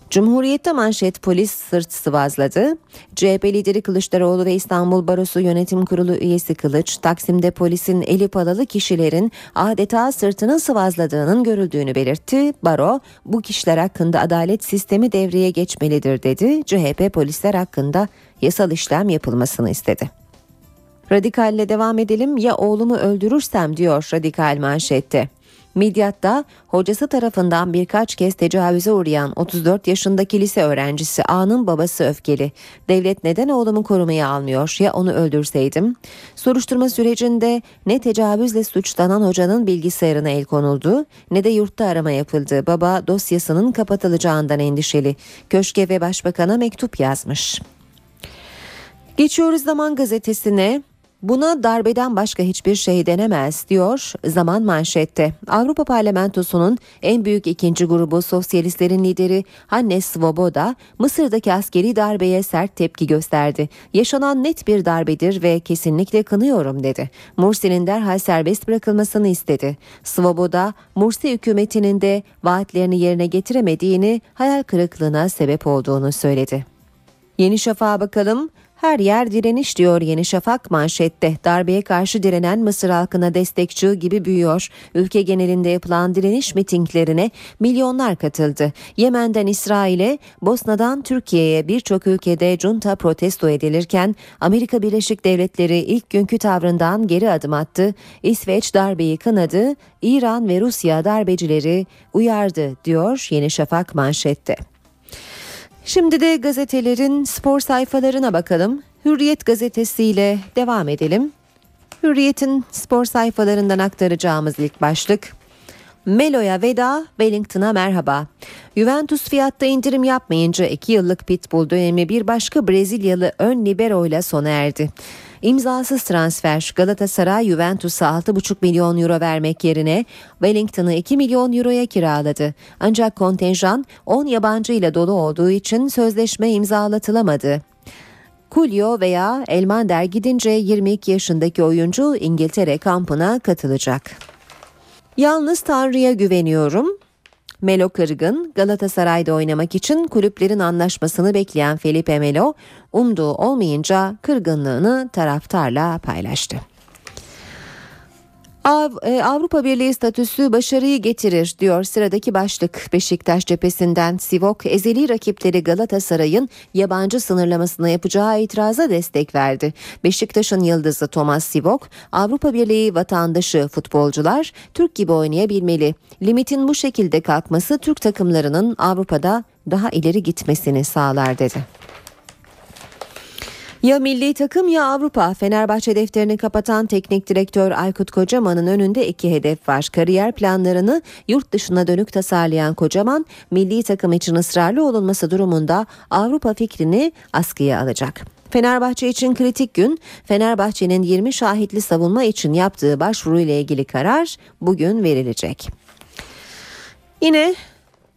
Cumhuriyette manşet polis sırt sıvazladı. CHP lideri Kılıçdaroğlu ve İstanbul Barosu Yönetim Kurulu üyesi Kılıç, Taksim'de polisin eli palalı kişilerin adeta sırtını sıvazladığının görüldüğünü belirtti. Baro, bu kişiler hakkında adalet sistemi devreye geçmelidir dedi. CHP polisler hakkında yasal işlem yapılmasını istedi. Radikalle devam edelim ya oğlumu öldürürsem diyor radikal manşette. Midyat'ta hocası tarafından birkaç kez tecavüze uğrayan 34 yaşındaki lise öğrencisi A'nın babası öfkeli. Devlet neden oğlumu korumaya almıyor ya onu öldürseydim? Soruşturma sürecinde ne tecavüzle suçlanan hocanın bilgisayarına el konuldu ne de yurtta arama yapıldı. Baba dosyasının kapatılacağından endişeli. Köşke ve başbakana mektup yazmış. Geçiyoruz Zaman Gazetesi'ne. Buna darbeden başka hiçbir şey denemez diyor Zaman manşette. Avrupa Parlamentosu'nun en büyük ikinci grubu sosyalistlerin lideri Hannes Svoboda Mısır'daki askeri darbeye sert tepki gösterdi. Yaşanan net bir darbedir ve kesinlikle kınıyorum dedi. Mursi'nin derhal serbest bırakılmasını istedi. Svoboda Mursi hükümetinin de vaatlerini yerine getiremediğini hayal kırıklığına sebep olduğunu söyledi. Yeni Şafak'a bakalım. Her yer direniş diyor Yeni Şafak manşette. Darbeye karşı direnen Mısır halkına destekçi gibi büyüyor. Ülke genelinde yapılan direniş mitinglerine milyonlar katıldı. Yemen'den İsrail'e, Bosna'dan Türkiye'ye birçok ülkede junta protesto edilirken Amerika Birleşik Devletleri ilk günkü tavrından geri adım attı. İsveç darbeyi kınadı, İran ve Rusya darbecileri uyardı diyor Yeni Şafak manşette. Şimdi de gazetelerin spor sayfalarına bakalım. Hürriyet gazetesiyle devam edelim. Hürriyet'in spor sayfalarından aktaracağımız ilk başlık Melo'ya veda, Wellington'a merhaba. Juventus fiyatta indirim yapmayınca 2 yıllık pitbull dönemi bir başka Brezilyalı ön libero ile sona erdi. İmzasız transfer Galatasaray Juventus'a 6,5 milyon euro vermek yerine Wellington'ı 2 milyon euroya kiraladı. Ancak kontenjan 10 yabancı ile dolu olduğu için sözleşme imzalatılamadı. Kulyo veya Elmander gidince 22 yaşındaki oyuncu İngiltere kampına katılacak. Yalnız Tanrı'ya güveniyorum. Melo kırgın Galatasaray'da oynamak için kulüplerin anlaşmasını bekleyen Felipe Melo umduğu olmayınca kırgınlığını taraftarla paylaştı. E, Avrupa Birliği statüsü başarıyı getirir diyor sıradaki başlık. Beşiktaş cephesinden Sivok ezeli rakipleri Galatasaray'ın yabancı sınırlamasına yapacağı itiraza destek verdi. Beşiktaş'ın yıldızı Thomas Sivok, Avrupa Birliği vatandaşı futbolcular Türk gibi oynayabilmeli. Limitin bu şekilde kalkması Türk takımlarının Avrupa'da daha ileri gitmesini sağlar dedi. Ya milli takım ya Avrupa. Fenerbahçe defterini kapatan teknik direktör Aykut Kocaman'ın önünde iki hedef var. Kariyer planlarını yurt dışına dönük tasarlayan Kocaman, milli takım için ısrarlı olunması durumunda Avrupa fikrini askıya alacak. Fenerbahçe için kritik gün, Fenerbahçe'nin 20 şahitli savunma için yaptığı başvuru ile ilgili karar bugün verilecek. Yine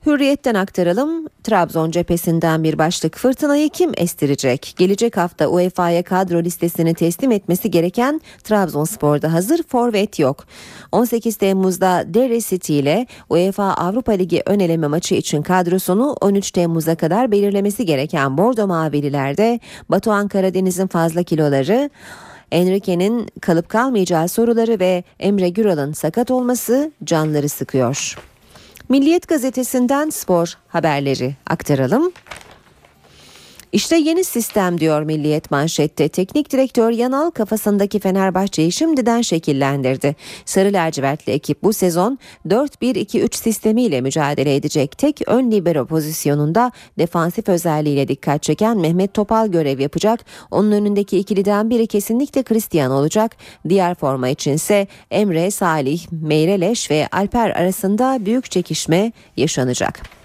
Hürriyetten aktaralım. Trabzon cephesinden bir başlık fırtınayı kim estirecek? Gelecek hafta UEFA'ya kadro listesini teslim etmesi gereken Trabzonspor'da hazır forvet yok. 18 Temmuz'da Derry City ile UEFA Avrupa Ligi ön eleme maçı için kadrosunu 13 Temmuz'a kadar belirlemesi gereken Bordo Mavililerde Batuhan Karadeniz'in fazla kiloları Enrique'nin kalıp kalmayacağı soruları ve Emre Güral'ın sakat olması canları sıkıyor. Milliyet gazetesinden spor haberleri aktaralım. İşte yeni sistem diyor Milliyet manşette. Teknik direktör Yanal kafasındaki Fenerbahçe'yi şimdiden şekillendirdi. Sarı lacivertli ekip bu sezon 4-1-2-3 sistemiyle mücadele edecek. Tek ön libero pozisyonunda defansif özelliğiyle dikkat çeken Mehmet Topal görev yapacak. Onun önündeki ikiliden biri kesinlikle Christian olacak. Diğer forma içinse Emre, Salih, Meyreleş ve Alper arasında büyük çekişme yaşanacak.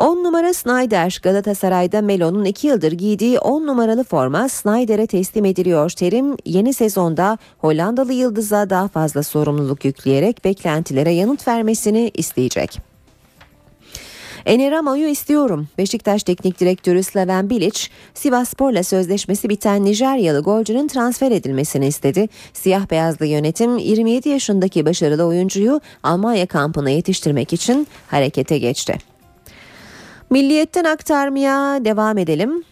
10 numara Snyder Galatasaray'da Melo'nun 2 yıldır giydiği 10 numaralı forma Snyder'e teslim ediliyor. Terim yeni sezonda Hollandalı yıldıza daha fazla sorumluluk yükleyerek beklentilere yanıt vermesini isteyecek. Eneramo'yu istiyorum. Beşiktaş Teknik Direktörü Slaven Bilic, Sivasspor'la sözleşmesi biten Nijeryalı golcünün transfer edilmesini istedi. Siyah beyazlı yönetim 27 yaşındaki başarılı oyuncuyu Almanya kampına yetiştirmek için harekete geçti. Milliyetten aktarmaya devam edelim.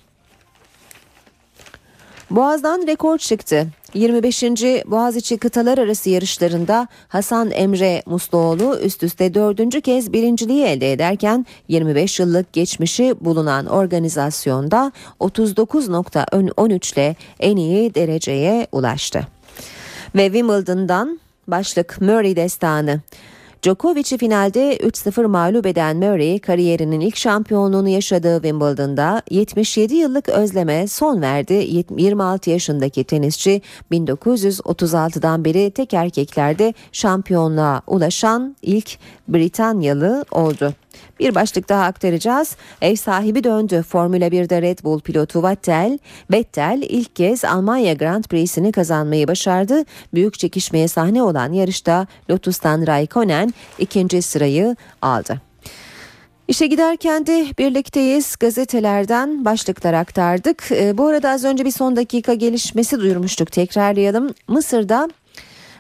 Boğaz'dan rekor çıktı. 25. Boğaziçi kıtalar arası yarışlarında Hasan Emre Musluoğlu üst üste dördüncü kez birinciliği elde ederken 25 yıllık geçmişi bulunan organizasyonda 39.13 ile en iyi dereceye ulaştı. Ve Wimbledon'dan başlık Murray destanı. Djokovic'i finalde 3-0 mağlup eden Murray kariyerinin ilk şampiyonluğunu yaşadığı Wimbledon'da 77 yıllık özleme son verdi. 26 yaşındaki tenisçi 1936'dan beri tek erkeklerde şampiyonluğa ulaşan ilk Britanyalı oldu. Bir başlık daha aktaracağız. Ev sahibi döndü. Formula 1'de Red Bull pilotu Vettel, Vettel ilk kez Almanya Grand Prix'sini kazanmayı başardı. Büyük çekişmeye sahne olan yarışta Lotus'tan Raikkonen ikinci sırayı aldı. İşe giderken de birlikteyiz. Gazetelerden başlıklar aktardık. Ee, bu arada az önce bir son dakika gelişmesi duyurmuştuk. Tekrarlayalım. Mısır'da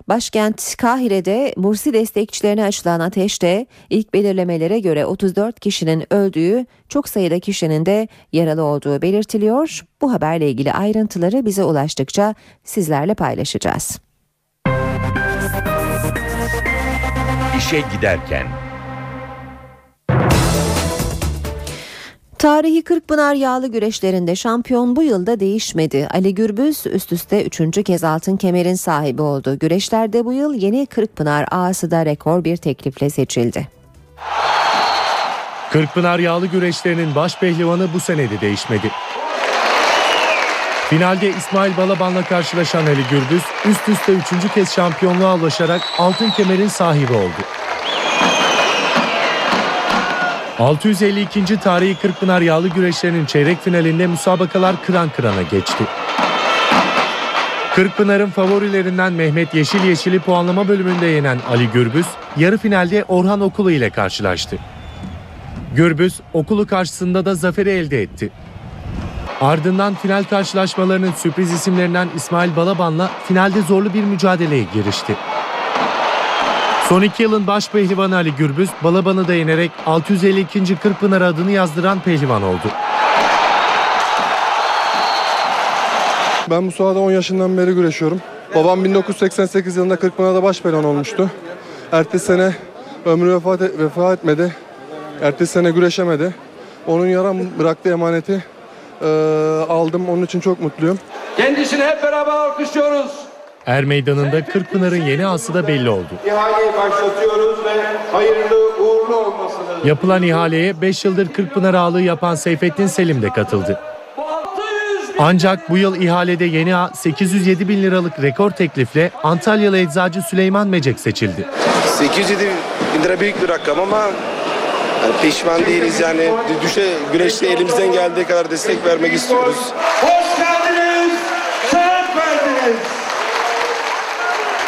Başkent Kahire'de Mursi destekçilerine açılan ateşte ilk belirlemelere göre 34 kişinin öldüğü, çok sayıda kişinin de yaralı olduğu belirtiliyor. Bu haberle ilgili ayrıntıları bize ulaştıkça sizlerle paylaşacağız. İşe giderken Tarihi Kırkpınar yağlı güreşlerinde şampiyon bu yılda değişmedi. Ali Gürbüz üst üste üçüncü kez altın kemerin sahibi oldu. Güreşlerde bu yıl yeni Kırkpınar ağası da rekor bir teklifle seçildi. Kırkpınar yağlı güreşlerinin baş pehlivanı bu sene de değişmedi. Finalde İsmail Balaban'la karşılaşan Ali Gürbüz üst üste üçüncü kez şampiyonluğa ulaşarak altın kemerin sahibi oldu. 652. tarihi Kırkpınar yağlı güreşlerinin çeyrek finalinde müsabakalar kıran kırana geçti. Kırkpınar'ın favorilerinden Mehmet Yeşil Yeşil'i puanlama bölümünde yenen Ali Gürbüz, yarı finalde Orhan Okulu ile karşılaştı. Gürbüz, Okulu karşısında da zaferi elde etti. Ardından final karşılaşmalarının sürpriz isimlerinden İsmail Balaban'la finalde zorlu bir mücadeleye girişti. Son iki yılın baş pehlivanı Ali Gürbüz, Balaban'ı da yenerek 652. Kırkpınar adını yazdıran pehlivan oldu. Ben bu sahada 10 yaşından beri güreşiyorum. Babam 1988 yılında Kırkpınar'da baş pehlivan olmuştu. Ertesi sene ömrü vefat, et, vefat etmedi. Ertesi sene güreşemedi. Onun yaram bıraktığı emaneti e, aldım. Onun için çok mutluyum. Kendisini hep beraber alkışlıyoruz. Er meydanında Kırkpınar'ın yeni ası da belli oldu. İhaleyi başlatıyoruz ve hayırlı uğurlu olmasını Yapılan ihaleye 5 yıldır Kırkpınar ağalığı yapan Seyfettin Selim de katıldı. Ancak bu yıl ihalede yeni ağ 807 bin liralık rekor teklifle Antalyalı eczacı Süleyman Mecek seçildi. 807 bin lira büyük bir rakam ama yani pişman değiliz yani düşe güreşte elimizden geldiği kadar destek vermek istiyoruz. Hoş geldiniz, şeref verdiniz.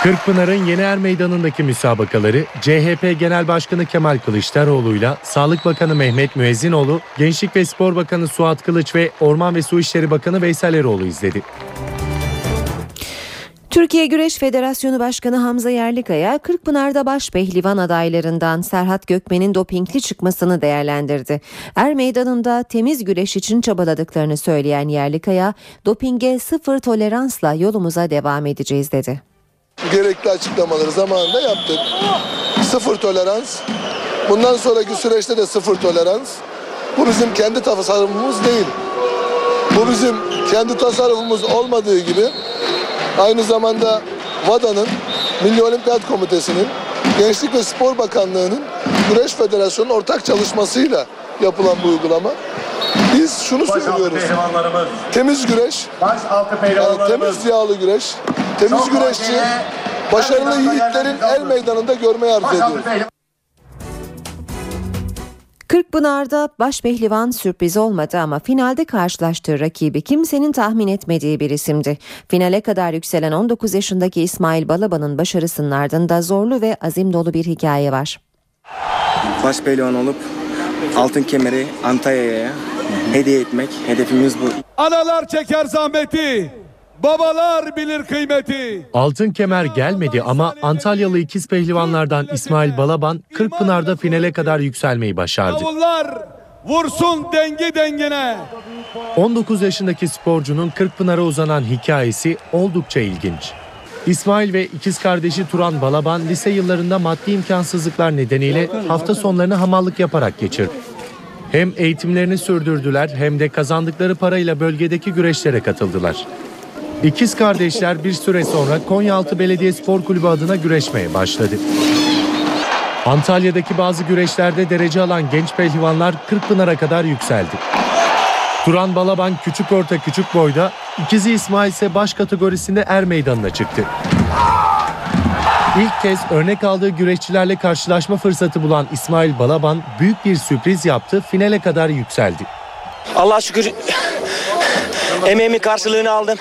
Kırkpınar'ın Yeni Er Meydanı'ndaki müsabakaları CHP Genel Başkanı Kemal Kılıçdaroğlu'yla Sağlık Bakanı Mehmet Müezzinoğlu, Gençlik ve Spor Bakanı Suat Kılıç ve Orman ve Su İşleri Bakanı Veysel Eroğlu izledi. Türkiye Güreş Federasyonu Başkanı Hamza Yerlikaya, Kırkpınar'da baş pehlivan adaylarından Serhat Gökmen'in dopingli çıkmasını değerlendirdi. Er meydanında temiz güreş için çabaladıklarını söyleyen Yerlikaya, dopinge sıfır toleransla yolumuza devam edeceğiz dedi. Gerekli açıklamaları zamanında yaptık. Sıfır tolerans. Bundan sonraki süreçte de sıfır tolerans. Bu bizim kendi tasarrufumuz değil. Bu bizim kendi tasarrufumuz olmadığı gibi aynı zamanda VADA'nın, Milli Olimpiyat Komitesi'nin, Gençlik ve Spor Bakanlığı'nın Güreş Federasyonu'nun ortak çalışmasıyla yapılan bu uygulama. Biz şunu söylüyoruz. Temiz güreş, yani temiz yağlı güreş, temiz güreşçi, başarılı yiğitlerin el meydanında görmeyi arzu ediyoruz. Kırkpınar'da baş pehlivan sürpriz olmadı ama finalde karşılaştığı rakibi kimsenin tahmin etmediği bir isimdi. Finale kadar yükselen 19 yaşındaki İsmail Balaban'ın başarısının ardında zorlu ve azim dolu bir hikaye var. Baş pehlivan olup altın kemeri Antalya'ya hediye etmek hedefimiz bu. Analar çeker zahmeti, babalar bilir kıymeti. Altın kemer gelmedi ama Antalyalı ikiz pehlivanlardan İsmail Balaban Kırkpınar'da finale kadar yükselmeyi başardı. Davullar vursun dengi dengine. 19 yaşındaki sporcunun Kırkpınar'a uzanan hikayesi oldukça ilginç. İsmail ve ikiz kardeşi Turan Balaban lise yıllarında maddi imkansızlıklar nedeniyle hafta sonlarını hamallık yaparak geçirdi. Hem eğitimlerini sürdürdüler hem de kazandıkları parayla bölgedeki güreşlere katıldılar. İkiz kardeşler bir süre sonra Konyaaltı Belediye Spor Kulübü adına güreşmeye başladı. Antalya'daki bazı güreşlerde derece alan genç pehlivanlar Kırkpınar'a kadar yükseldi. Turan Balaban küçük orta küçük boyda, ikizi İsmail ise baş kategorisinde er meydanına çıktı. İlk kez örnek aldığı güreşçilerle karşılaşma fırsatı bulan İsmail Balaban büyük bir sürpriz yaptı, finale kadar yükseldi. Allah'a şükür emeğimin karşılığını aldım.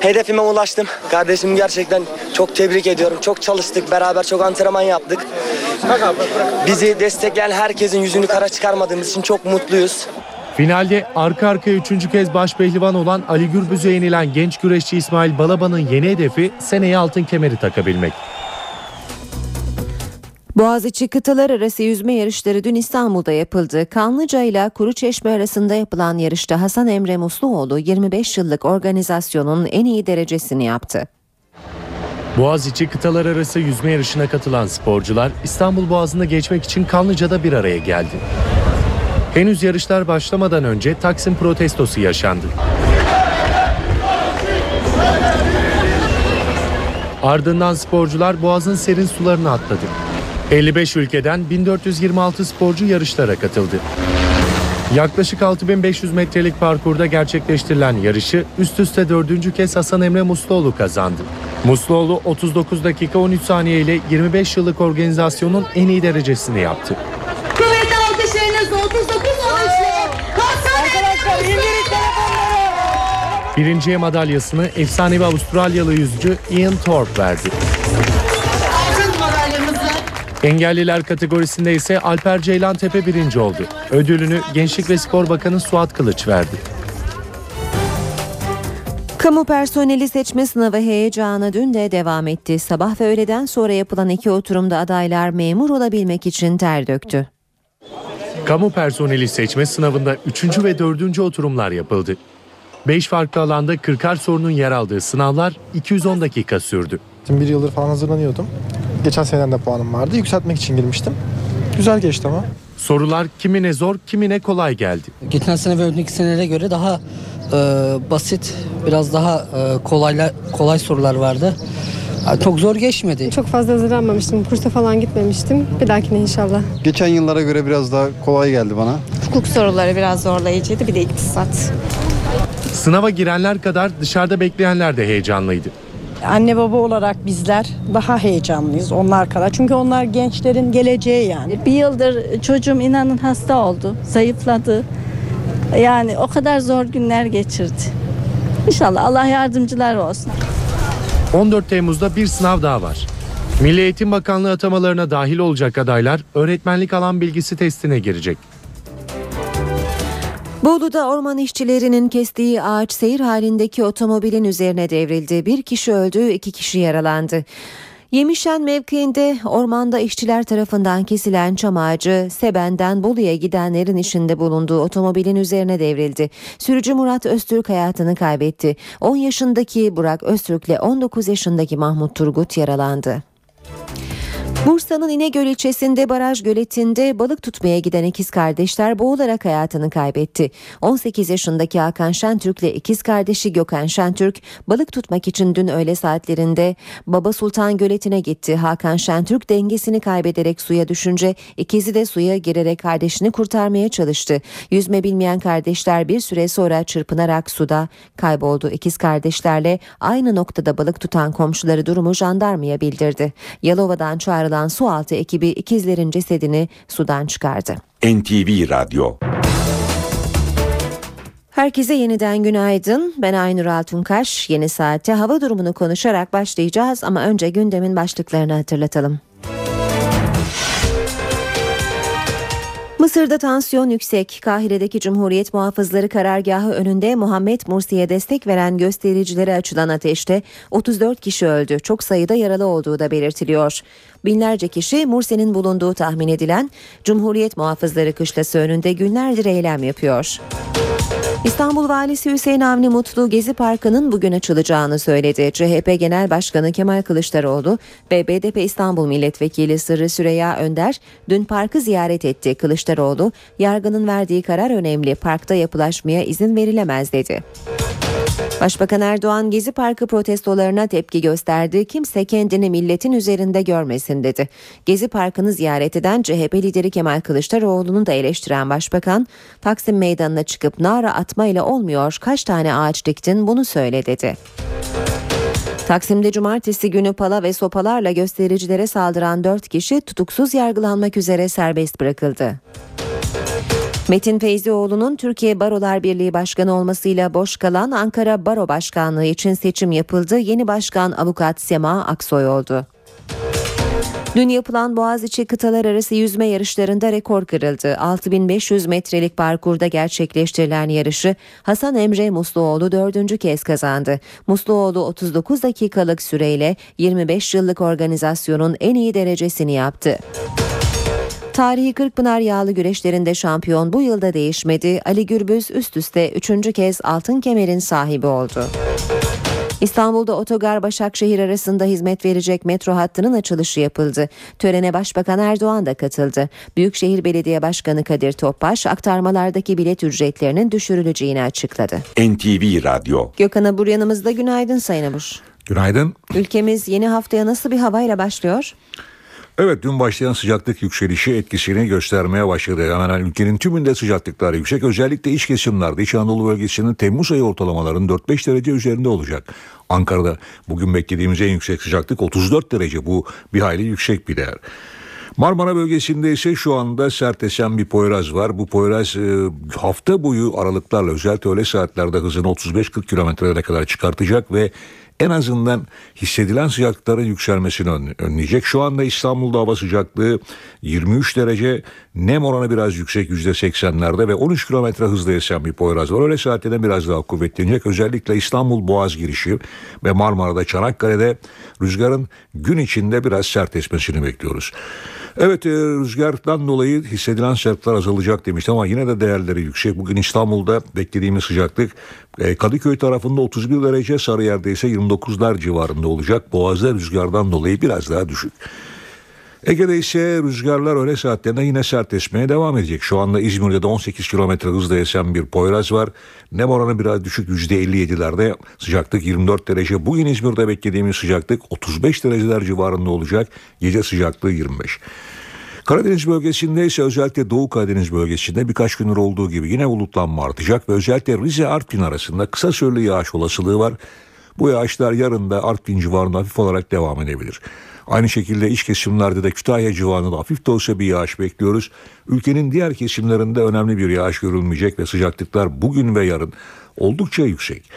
Hedefime ulaştım. Kardeşim gerçekten çok tebrik ediyorum. Çok çalıştık beraber çok antrenman yaptık. Bizi destekleyen herkesin yüzünü kara çıkarmadığımız için çok mutluyuz. Finalde arka arkaya üçüncü kez baş pehlivan olan Ali Gürbüz'e yenilen genç güreşçi İsmail Balaban'ın yeni hedefi seneye altın kemeri takabilmek. Boğaziçi kıtalar arası yüzme yarışları dün İstanbul'da yapıldı. Kanlıca ile Kuruçeşme arasında yapılan yarışta Hasan Emre Musluoğlu 25 yıllık organizasyonun en iyi derecesini yaptı. Boğaziçi kıtalar arası yüzme yarışına katılan sporcular İstanbul Boğazı'nda geçmek için Kanlıca'da bir araya geldi. Henüz yarışlar başlamadan önce Taksim protestosu yaşandı. Ardından sporcular Boğaz'ın serin sularına atladı. 55 ülkeden 1426 sporcu yarışlara katıldı. Yaklaşık 6500 metrelik parkurda gerçekleştirilen yarışı üst üste dördüncü kez Hasan Emre Musluoğlu kazandı. Musluoğlu 39 dakika 13 saniye ile 25 yıllık organizasyonun en iyi derecesini yaptı. Kuvvetli alkışlarınızla 39 oluşlu. Arkadaşlar indirin telefonları. Birinciye madalyasını efsanevi Avustralyalı yüzücü Ian Thorpe verdi. Engelliler kategorisinde ise Alper Ceylan Tepe birinci oldu. Ödülünü Gençlik ve Spor Bakanı Suat Kılıç verdi. Kamu personeli seçme sınavı heyecanı dün de devam etti. Sabah ve öğleden sonra yapılan iki oturumda adaylar memur olabilmek için ter döktü. Kamu personeli seçme sınavında 3. ve 4. oturumlar yapıldı. 5 farklı alanda 40'ar sorunun yer aldığı sınavlar 210 dakika sürdü. Bir yıldır falan hazırlanıyordum. Geçen seneden de puanım vardı. Yükseltmek için girmiştim. Güzel geçti ama. Sorular kimine zor, kimine kolay geldi. Geçen sene ve önceki senelere göre daha e, basit, biraz daha e, kolayla, kolay sorular vardı. Çok zor geçmedi. Çok fazla hazırlanmamıştım. Kursa falan gitmemiştim. Bir dahakine inşallah. Geçen yıllara göre biraz daha kolay geldi bana. Hukuk soruları biraz zorlayıcıydı. Bir de iktisat. Sınava girenler kadar dışarıda bekleyenler de heyecanlıydı. Anne baba olarak bizler daha heyecanlıyız onlar kadar. Çünkü onlar gençlerin geleceği yani. Bir yıldır çocuğum inanın hasta oldu, zayıfladı. Yani o kadar zor günler geçirdi. İnşallah Allah yardımcılar olsun. 14 Temmuz'da bir sınav daha var. Milli Eğitim Bakanlığı atamalarına dahil olacak adaylar öğretmenlik alan bilgisi testine girecek. Bolu'da orman işçilerinin kestiği ağaç seyir halindeki otomobilin üzerine devrildi. Bir kişi öldü, iki kişi yaralandı. Yemişen mevkiinde ormanda işçiler tarafından kesilen çam ağacı Seben'den Bolu'ya gidenlerin işinde bulunduğu otomobilin üzerine devrildi. Sürücü Murat Öztürk hayatını kaybetti. 10 yaşındaki Burak Öztürk ile 19 yaşındaki Mahmut Turgut yaralandı. Bursa'nın İnegöl ilçesinde baraj göletinde balık tutmaya giden ikiz kardeşler boğularak hayatını kaybetti. 18 yaşındaki Hakan Şentürk ile ikiz kardeşi Gökhan Şentürk balık tutmak için dün öğle saatlerinde Baba Sultan göletine gitti. Hakan Şentürk dengesini kaybederek suya düşünce ikizi de suya girerek kardeşini kurtarmaya çalıştı. Yüzme bilmeyen kardeşler bir süre sonra çırpınarak suda kayboldu. İkiz kardeşlerle aynı noktada balık tutan komşuları durumu jandarmaya bildirdi. Yalova'dan çağrılan sualtı ekibi ikizlerin cesedini sudan çıkardı. NTV Radyo Herkese yeniden günaydın. Ben Aynur Altunkaş. Yeni saatte hava durumunu konuşarak başlayacağız ama önce gündemin başlıklarını hatırlatalım. Mısır'da tansiyon yüksek. Kahire'deki Cumhuriyet Muhafızları karargahı önünde Muhammed Mursi'ye destek veren göstericilere açılan ateşte 34 kişi öldü. Çok sayıda yaralı olduğu da belirtiliyor. Binlerce kişi Mursi'nin bulunduğu tahmin edilen Cumhuriyet Muhafızları kışlası önünde günlerdir eylem yapıyor. İstanbul Valisi Hüseyin Avni Mutlu Gezi Parkı'nın bugün açılacağını söyledi. CHP Genel Başkanı Kemal Kılıçdaroğlu ve BDP İstanbul Milletvekili Sırrı Süreyya Önder dün parkı ziyaret etti. Kılıçdaroğlu, yargının verdiği karar önemli, parkta yapılaşmaya izin verilemez dedi. Başbakan Erdoğan Gezi Parkı protestolarına tepki gösterdi. Kimse kendini milletin üzerinde görmesin dedi. Gezi Parkı'nı ziyaret eden CHP lideri Kemal Kılıçdaroğlu'nu da eleştiren başbakan, Taksim Meydanı'na çıkıp nara atma ile olmuyor, kaç tane ağaç diktin bunu söyle dedi. Taksim'de cumartesi günü pala ve sopalarla göstericilere saldıran 4 kişi tutuksuz yargılanmak üzere serbest bırakıldı. Metin Feyzioğlu'nun Türkiye Barolar Birliği Başkanı olmasıyla boş kalan Ankara Baro Başkanlığı için seçim yapıldı. Yeni başkan avukat Sema Aksoy oldu. Dün yapılan Boğaziçi kıtalar arası yüzme yarışlarında rekor kırıldı. 6500 metrelik parkurda gerçekleştirilen yarışı Hasan Emre Musluoğlu dördüncü kez kazandı. Musluoğlu 39 dakikalık süreyle 25 yıllık organizasyonun en iyi derecesini yaptı. Tarihi Kırkpınar yağlı güreşlerinde şampiyon bu yılda değişmedi. Ali Gürbüz üst üste üçüncü kez altın kemerin sahibi oldu. İstanbul'da otogar Başakşehir arasında hizmet verecek metro hattının açılışı yapıldı. Törene Başbakan Erdoğan da katıldı. Büyükşehir Belediye Başkanı Kadir Topbaş aktarmalardaki bilet ücretlerinin düşürüleceğini açıkladı. NTV Radyo Gökhan Abur yanımızda günaydın Sayın Abur. Günaydın. Ülkemiz yeni haftaya nasıl bir havayla başlıyor? Evet dün başlayan sıcaklık yükselişi etkisini göstermeye başladı. Hemen hemen ülkenin tümünde sıcaklıklar yüksek. Özellikle iç kesimlerde İç Anadolu bölgesinin Temmuz ayı ortalamaların 4-5 derece üzerinde olacak. Ankara'da bugün beklediğimiz en yüksek sıcaklık 34 derece. Bu bir hayli yüksek bir değer. Marmara bölgesinde ise şu anda sert esen bir Poyraz var. Bu Poyraz e, hafta boyu aralıklarla özellikle öğle saatlerde hızını 35-40 kilometrelere kadar çıkartacak ve en azından hissedilen sıcaklıkların yükselmesini önleyecek. Şu anda İstanbul'da hava sıcaklığı 23 derece, nem oranı biraz yüksek %80'lerde ve 13 kilometre hızla esen bir Poyraz var. Öyle saatte biraz daha kuvvetlenecek. Özellikle İstanbul Boğaz girişi ve Marmara'da Çanakkale'de rüzgarın gün içinde biraz sert esmesini bekliyoruz. Evet e, rüzgardan dolayı hissedilen sertler azalacak demiştim ama yine de değerleri yüksek. Bugün İstanbul'da beklediğimiz sıcaklık e, Kadıköy tarafında 31 derece Sarıyer'de ise 29'lar civarında olacak. Boğaz'da rüzgardan dolayı biraz daha düşük. Ege'de ise rüzgarlar öğle saatlerinde yine sert esmeye devam edecek. Şu anda İzmir'de de 18 kilometre hızla esen bir Poyraz var. Nem oranı biraz düşük %57'lerde sıcaklık 24 derece. Bugün İzmir'de beklediğimiz sıcaklık 35 dereceler civarında olacak. Gece sıcaklığı 25. Karadeniz bölgesinde ise özellikle Doğu Karadeniz bölgesinde birkaç gündür olduğu gibi yine bulutlanma artacak ve özellikle Rize Artvin arasında kısa süreli yağış olasılığı var. Bu yağışlar yarın da Artvin civarında hafif olarak devam edebilir. Aynı şekilde iç kesimlerde de Kütahya civarında hafif de olsa bir yağış bekliyoruz. Ülkenin diğer kesimlerinde önemli bir yağış görülmeyecek ve sıcaklıklar bugün ve yarın oldukça yüksek.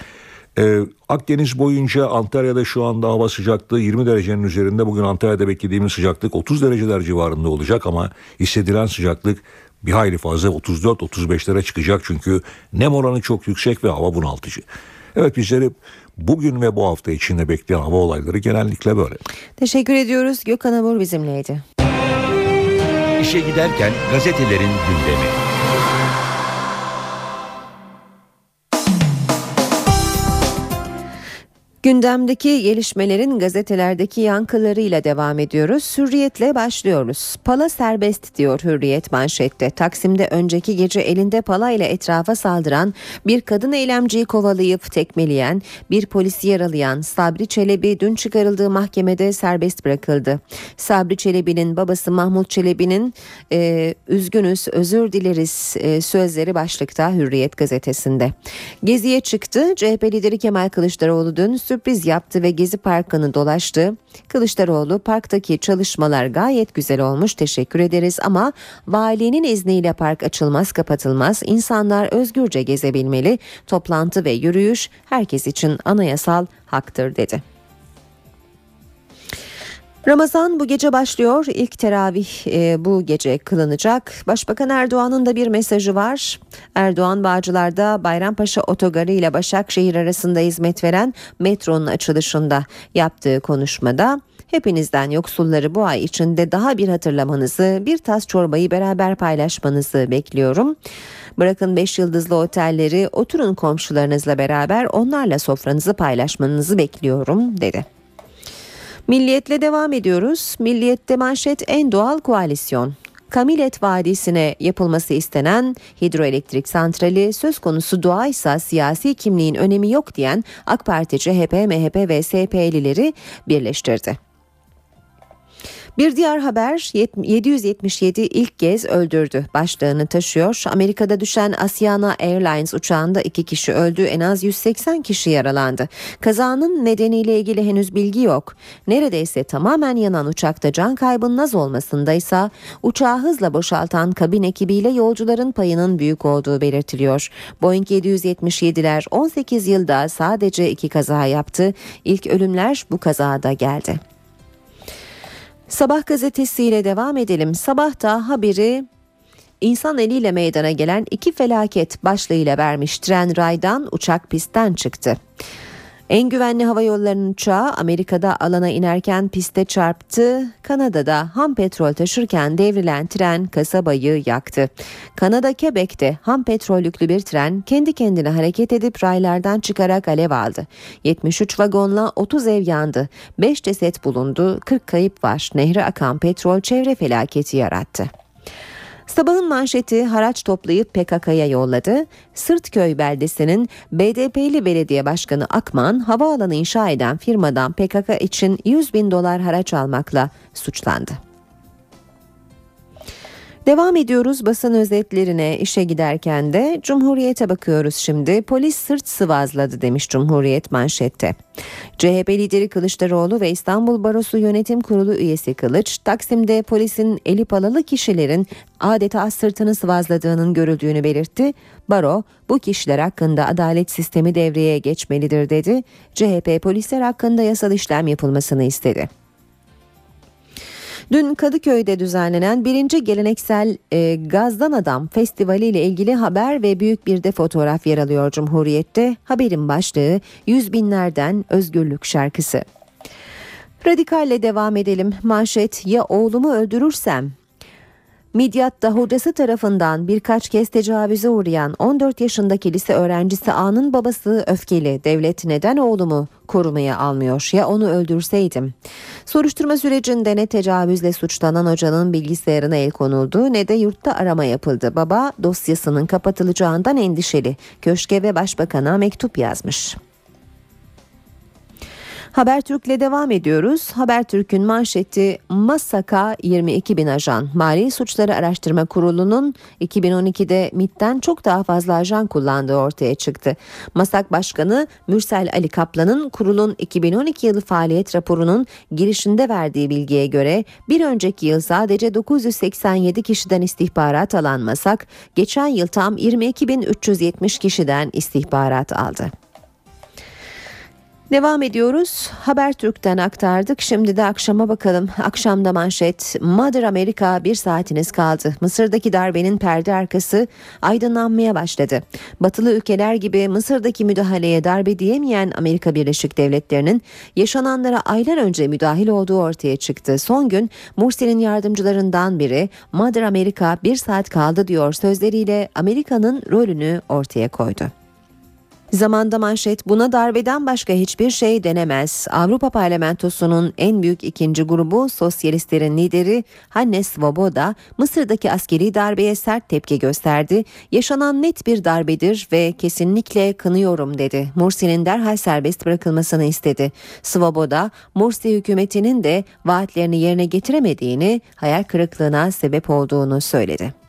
Ee, Akdeniz boyunca Antalya'da şu anda hava sıcaklığı 20 derecenin üzerinde. Bugün Antalya'da beklediğimiz sıcaklık 30 dereceler civarında olacak ama hissedilen sıcaklık bir hayli fazla 34-35'lere çıkacak çünkü nem oranı çok yüksek ve hava bunaltıcı. Evet bizleri bugün ve bu hafta içinde bekleyen hava olayları genellikle böyle. Teşekkür ediyoruz. Gökhan Abur bizimleydi. İşe giderken gazetelerin gündemi. Gündemdeki gelişmelerin gazetelerdeki yankılarıyla devam ediyoruz. Hürriyetle başlıyoruz. Pala serbest diyor Hürriyet manşette. Taksim'de önceki gece elinde pala ile etrafa saldıran bir kadın eylemciyi kovalayıp tekmeleyen, bir polisi yaralayan Sabri Çelebi dün çıkarıldığı mahkemede serbest bırakıldı. Sabri Çelebi'nin babası Mahmut Çelebi'nin e, üzgünüz özür dileriz e, sözleri başlıkta Hürriyet gazetesinde. Geziye çıktı. CHP lideri Kemal Kılıçdaroğlu dün sürpriz yaptı ve Gezi Parkı'nı dolaştı. Kılıçdaroğlu parktaki çalışmalar gayet güzel olmuş teşekkür ederiz ama valinin izniyle park açılmaz kapatılmaz insanlar özgürce gezebilmeli toplantı ve yürüyüş herkes için anayasal haktır dedi. Ramazan bu gece başlıyor. İlk teravih e, bu gece kılınacak. Başbakan Erdoğan'ın da bir mesajı var. Erdoğan Bağcılar'da Bayrampaşa Otogarı ile Başakşehir arasında hizmet veren metronun açılışında yaptığı konuşmada hepinizden yoksulları bu ay içinde daha bir hatırlamanızı, bir tas çorbayı beraber paylaşmanızı bekliyorum. Bırakın 5 yıldızlı otelleri, oturun komşularınızla beraber onlarla sofranızı paylaşmanızı bekliyorum dedi. Milliyetle devam ediyoruz. Milliyette manşet en doğal koalisyon. Kamilet Vadisi'ne yapılması istenen hidroelektrik santrali söz konusu doğaysa siyasi kimliğin önemi yok diyen AK Parti, CHP, MHP ve SP'lileri birleştirdi. Bir diğer haber 777 ilk kez öldürdü başlığını taşıyor. Amerika'da düşen Asiana Airlines uçağında iki kişi öldü en az 180 kişi yaralandı. Kazanın nedeniyle ilgili henüz bilgi yok. Neredeyse tamamen yanan uçakta can kaybının az olmasındaysa uçağı hızla boşaltan kabin ekibiyle yolcuların payının büyük olduğu belirtiliyor. Boeing 777'ler 18 yılda sadece iki kaza yaptı. İlk ölümler bu kazada geldi. Sabah gazetesiyle devam edelim. Sabahta haberi insan eliyle meydana gelen iki felaket başlığıyla vermiş tren raydan uçak pistten çıktı. En güvenli hava yollarının uçağı Amerika'da alana inerken piste çarptı. Kanada'da ham petrol taşırken devrilen tren kasabayı yaktı. Kanada Quebec'te ham petrol yüklü bir tren kendi kendine hareket edip raylardan çıkarak alev aldı. 73 vagonla 30 ev yandı. 5 ceset bulundu. 40 kayıp var. Nehre akan petrol çevre felaketi yarattı. Sabahın manşeti haraç toplayıp PKK'ya yolladı. Sırtköy beldesinin BDP'li belediye başkanı Akman havaalanı inşa eden firmadan PKK için 100 bin dolar haraç almakla suçlandı. Devam ediyoruz basın özetlerine işe giderken de Cumhuriyet'e bakıyoruz şimdi. Polis sırt sıvazladı demiş Cumhuriyet manşette. CHP lideri Kılıçdaroğlu ve İstanbul Barosu Yönetim Kurulu üyesi Kılıç, Taksim'de polisin eli palalı kişilerin adeta sırtını sıvazladığının görüldüğünü belirtti. Baro, bu kişiler hakkında adalet sistemi devreye geçmelidir dedi. CHP polisler hakkında yasal işlem yapılmasını istedi. Dün Kadıköy'de düzenlenen birinci geleneksel e, Gazdan Adam Festivali ile ilgili haber ve büyük bir de fotoğraf yer alıyor Cumhuriyet'te. Haberin başlığı yüz binlerden özgürlük şarkısı. Radikalle devam edelim. Manşet ya oğlumu öldürürsem Midyat'ta hocası tarafından birkaç kez tecavüze uğrayan 14 yaşındaki lise öğrencisi A'nın babası öfkeli. Devlet neden oğlumu korumaya almıyor ya onu öldürseydim. Soruşturma sürecinde ne tecavüzle suçlanan hocanın bilgisayarına el konuldu ne de yurtta arama yapıldı. Baba dosyasının kapatılacağından endişeli. Köşke ve başbakana mektup yazmış. Habertürk'le devam ediyoruz. Habertürk'ün manşeti Masaka 22 bin ajan. Mali Suçları Araştırma Kurulu'nun 2012'de MIT'ten çok daha fazla ajan kullandığı ortaya çıktı. Masak Başkanı Mürsel Ali Kaplan'ın kurulun 2012 yılı faaliyet raporunun girişinde verdiği bilgiye göre bir önceki yıl sadece 987 kişiden istihbarat alan Masak, geçen yıl tam 22.370 kişiden istihbarat aldı. Devam ediyoruz. Habertürk'ten aktardık. Şimdi de akşama bakalım. Akşamda manşet. Mother Amerika bir saatiniz kaldı. Mısır'daki darbenin perde arkası aydınlanmaya başladı. Batılı ülkeler gibi Mısır'daki müdahaleye darbe diyemeyen Amerika Birleşik Devletleri'nin yaşananlara aylar önce müdahil olduğu ortaya çıktı. Son gün Mursi'nin yardımcılarından biri Mother Amerika bir saat kaldı diyor sözleriyle Amerika'nın rolünü ortaya koydu. Zamanda manşet buna darbeden başka hiçbir şey denemez. Avrupa Parlamentosu'nun en büyük ikinci grubu sosyalistlerin lideri Hannes Svoboda Mısır'daki askeri darbeye sert tepki gösterdi. Yaşanan net bir darbedir ve kesinlikle kınıyorum dedi. Mursi'nin derhal serbest bırakılmasını istedi. Svoboda Mursi hükümetinin de vaatlerini yerine getiremediğini, hayal kırıklığına sebep olduğunu söyledi.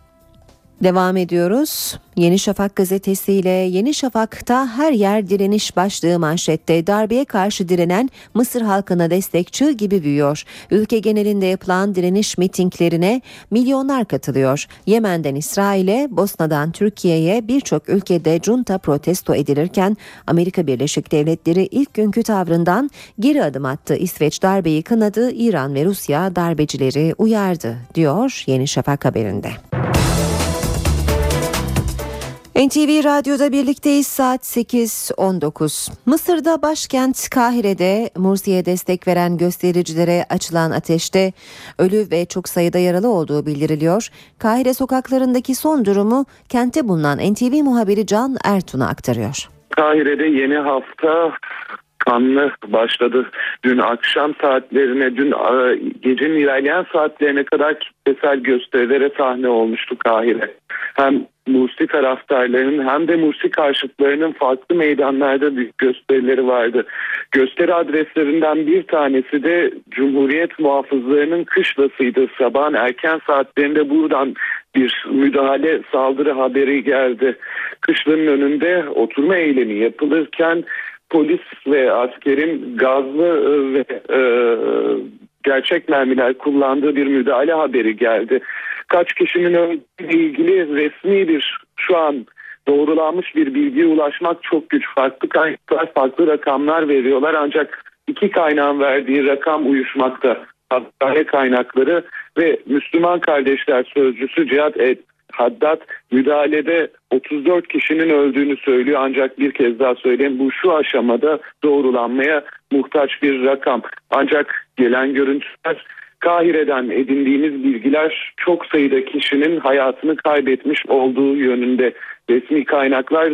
Devam ediyoruz. Yeni Şafak gazetesiyle Yeni Şafak'ta her yer direniş başlığı manşette darbeye karşı direnen Mısır halkına destekçi gibi büyüyor. Ülke genelinde yapılan direniş mitinglerine milyonlar katılıyor. Yemen'den İsrail'e, Bosna'dan Türkiye'ye birçok ülkede junta protesto edilirken Amerika Birleşik Devletleri ilk günkü tavrından geri adım attı. İsveç darbeyi kınadı, İran ve Rusya darbecileri uyardı diyor Yeni Şafak haberinde. NTV Radyo'da birlikteyiz saat 8.19. Mısır'da başkent Kahire'de Mursi'ye destek veren göstericilere açılan ateşte ölü ve çok sayıda yaralı olduğu bildiriliyor. Kahire sokaklarındaki son durumu kente bulunan NTV muhabiri Can Ertun'a aktarıyor. Kahire'de yeni hafta kanlı başladı. Dün akşam saatlerine, dün e, gecenin ilerleyen saatlerine kadar kitlesel gösterilere sahne olmuştu Kahire. Hem Mursi taraftarlarının hem de Mursi karşıtlarının farklı meydanlarda büyük gösterileri vardı. Gösteri adreslerinden bir tanesi de Cumhuriyet muhafızlarının kışlasıydı. Sabahın erken saatlerinde buradan bir müdahale saldırı haberi geldi. Kışlanın önünde oturma eylemi yapılırken polis ve askerin gazlı e, ve e, gerçek mermiler kullandığı bir müdahale haberi geldi. Kaç kişinin öldüğüyle ilgili resmi bir şu an doğrulanmış bir bilgiye ulaşmak çok güç. Farklı kaynaklar farklı rakamlar veriyorlar ancak iki kaynağın verdiği rakam uyuşmakta. Hastane kaynakları ve Müslüman Kardeşler Sözcüsü Cihat Et Haddad müdahalede 34 kişinin öldüğünü söylüyor ancak bir kez daha söyleyeyim bu şu aşamada doğrulanmaya muhtaç bir rakam. Ancak gelen görüntüler Kahire'den edindiğimiz bilgiler çok sayıda kişinin hayatını kaybetmiş olduğu yönünde. Resmi kaynaklar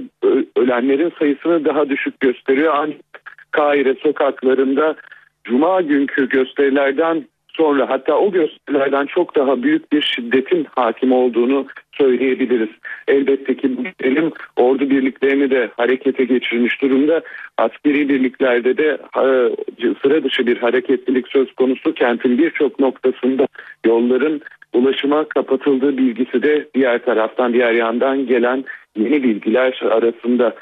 ölenlerin sayısını daha düşük gösteriyor. Ancak Kahire sokaklarında Cuma günkü gösterilerden sonra hatta o gösterilerden çok daha büyük bir şiddetin hakim olduğunu söyleyebiliriz. Elbette ki bu gerilim ordu birliklerini de harekete geçirmiş durumda. Askeri birliklerde de e, sıra dışı bir hareketlilik söz konusu. Kentin birçok noktasında yolların ulaşıma kapatıldığı bilgisi de diğer taraftan diğer yandan gelen yeni bilgiler arasında.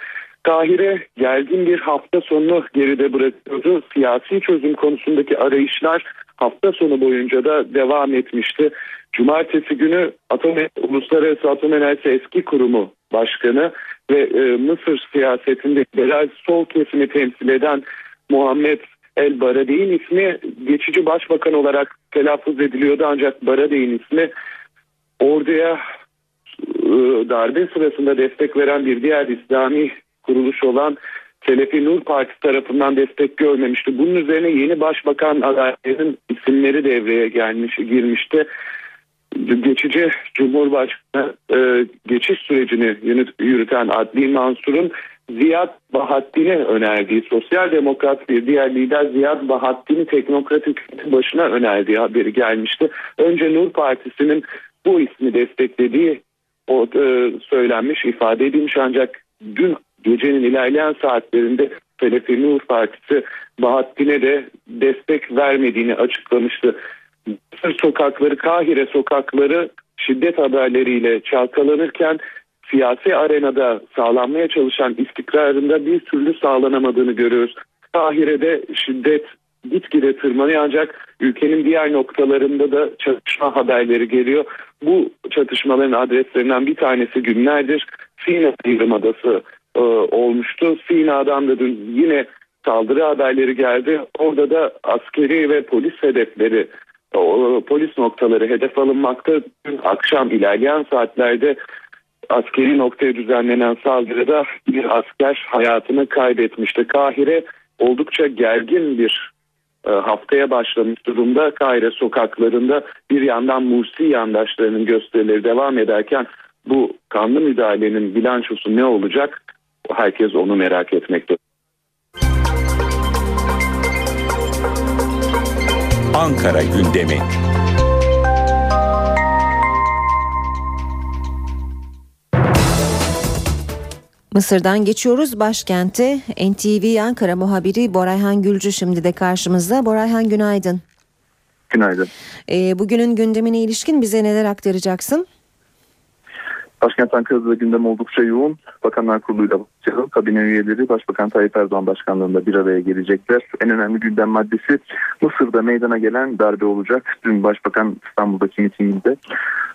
Kahire gergin bir hafta sonunu geride bırakıyordu. Siyasi çözüm konusundaki arayışlar hafta sonu boyunca da devam etmişti. Cumartesi günü Atom Uluslararası Atom Enerjisi Eski Kurumu Başkanı ve e, Mısır siyasetinde liberal sol kesimi temsil eden Muhammed El Baradeyn ismi geçici başbakan olarak telaffuz ediliyordu ancak Baradeyn ismi orduya e, darbe sırasında destek veren bir diğer İslami kuruluş olan Selefi Nur Partisi tarafından destek görmemişti. Bunun üzerine yeni başbakan adaylarının isimleri devreye gelmiş girmişti. Geçici Cumhurbaşkanı e, geçiş sürecini yürüten Adli Mansur'un Ziyad Bahattin'e önerdiği sosyal demokrat bir diğer lider Ziyad Bahattin'i teknokratik başına önerdiği haberi gelmişti. Önce Nur Partisi'nin bu ismi desteklediği o e, söylenmiş ifade edilmiş ancak dün gecenin ilerleyen saatlerinde Selefi Nur Partisi Bahattin'e de destek vermediğini açıklamıştı. Mısır sokakları, Kahire sokakları şiddet haberleriyle çalkalanırken siyasi arenada sağlanmaya çalışan istikrarında bir türlü sağlanamadığını görüyoruz. Kahire'de şiddet gitgide tırmanıyor ancak ülkenin diğer noktalarında da çatışma haberleri geliyor. Bu çatışmaların adreslerinden bir tanesi günlerdir Sina Yarımadası e, olmuştu. Sina'dan da dün yine saldırı haberleri geldi. Orada da askeri ve polis hedefleri, o, polis noktaları hedef alınmakta. Dün akşam ilerleyen saatlerde askeri noktaya düzenlenen saldırıda bir asker hayatını kaybetmişti. Kahire oldukça gergin bir e, haftaya başlamış durumda. Kahire sokaklarında bir yandan Mursi yandaşlarının gösterileri devam ederken bu kanlı müdahalenin bilançosu ne olacak? Herkes onu merak etmekte. Ankara gündemi. Mısır'dan geçiyoruz başkente. NTV Ankara muhabiri Borayhan Gülcü şimdi de karşımızda. Borayhan günaydın. Günaydın. Ee, bugünün gündemine ilişkin bize neler aktaracaksın? Başkent Ankara'da gündem oldukça yoğun. Bakanlar Kurulu'yla başlayalım. Kabine üyeleri Başbakan Tayyip Erdoğan başkanlığında bir araya gelecekler. En önemli gündem maddesi Mısır'da meydana gelen darbe olacak. Dün Başbakan İstanbul'daki mitinginde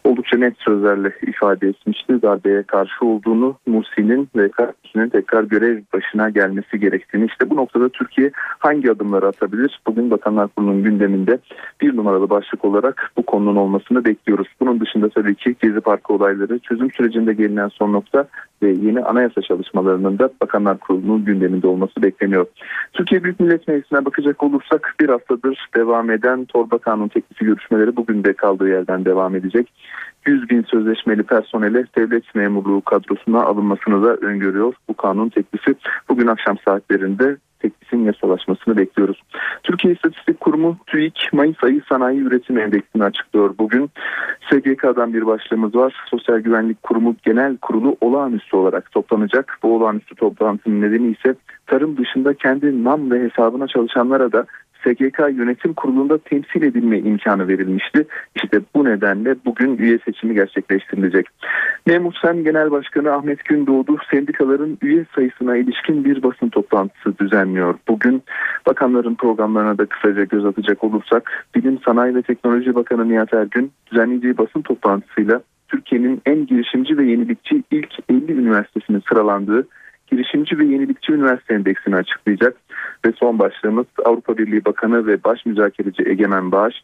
oldukça net sözlerle ifade etmişti. Darbeye karşı olduğunu Mursi'nin ve kardeşinin tekrar görev başına gelmesi gerektiğini. İşte bu noktada Türkiye hangi adımları atabilir? Bugün Bakanlar Kurulu'nun gündeminde bir numaralı başlık olarak bu konunun olmasını bekliyoruz. Bunun dışında tabii ki Gezi Parkı olayları çözüm sürecinde gelinen son nokta ve yeni anayasa çalışmalarının da Bakanlar Kurulu'nun gündeminde olması bekleniyor. Türkiye Büyük Millet Meclisi'ne bakacak olursak bir haftadır devam eden torba kanun teklifi görüşmeleri bugün de kaldığı yerden devam edecek. 100 bin sözleşmeli personele devlet memurluğu kadrosuna alınmasını da öngörüyor bu kanun teklifi. Bugün akşam saatlerinde teklifin yasalaşmasını bekliyoruz. Türkiye İstatistik Kurumu TÜİK Mayıs ayı sanayi üretim endeksini açıklıyor bugün. SGK'dan bir başlığımız var. Sosyal Güvenlik Kurumu Genel Kurulu olağanüstü olarak toplanacak. Bu olağanüstü toplantının nedeni ise tarım dışında kendi nam ve hesabına çalışanlara da SGK Yönetim Kurulu'nda temsil edilme imkanı verilmişti. İşte bu nedenle bugün üye seçimi gerçekleştirilecek. Memur Sen Genel Başkanı Ahmet Gündoğdu sendikaların üye sayısına ilişkin bir basın toplantısı düzenliyor. Bugün bakanların programlarına da kısaca göz atacak olursak Bilim Sanayi ve Teknoloji Bakanı Nihat Ergün düzenleyeceği basın toplantısıyla Türkiye'nin en girişimci ve yenilikçi ilk 50 üniversitesinin sıralandığı girişimci ve yenilikçi üniversite endeksini açıklayacak. Ve son başlığımız Avrupa Birliği Bakanı ve Baş Müzakereci Egemen Bağış,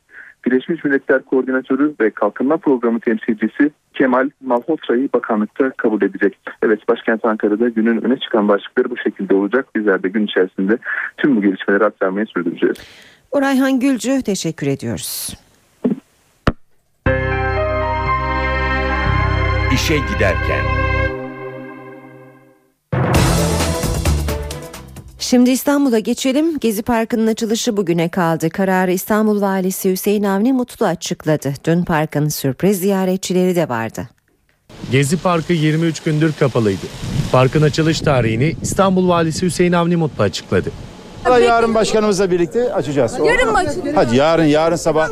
Birleşmiş Milletler Koordinatörü ve Kalkınma Programı temsilcisi Kemal Malhotra'yı bakanlıkta kabul edecek. Evet başkent Ankara'da günün öne çıkan başlıkları bu şekilde olacak. Bizler de gün içerisinde tüm bu gelişmeleri aktarmaya sürdüreceğiz. Orayhan Gülcü teşekkür ediyoruz. İşe giderken. Şimdi İstanbul'a geçelim. Gezi Parkı'nın açılışı bugüne kaldı. Kararı İstanbul Valisi Hüseyin Avni Mutlu açıkladı. Dün parkın sürpriz ziyaretçileri de vardı. Gezi Parkı 23 gündür kapalıydı. Parkın açılış tarihini İstanbul Valisi Hüseyin Avni Mutlu açıkladı. Yarın başkanımızla birlikte açacağız. Yarın mı açılıyor? Hadi yarın yarın sabah.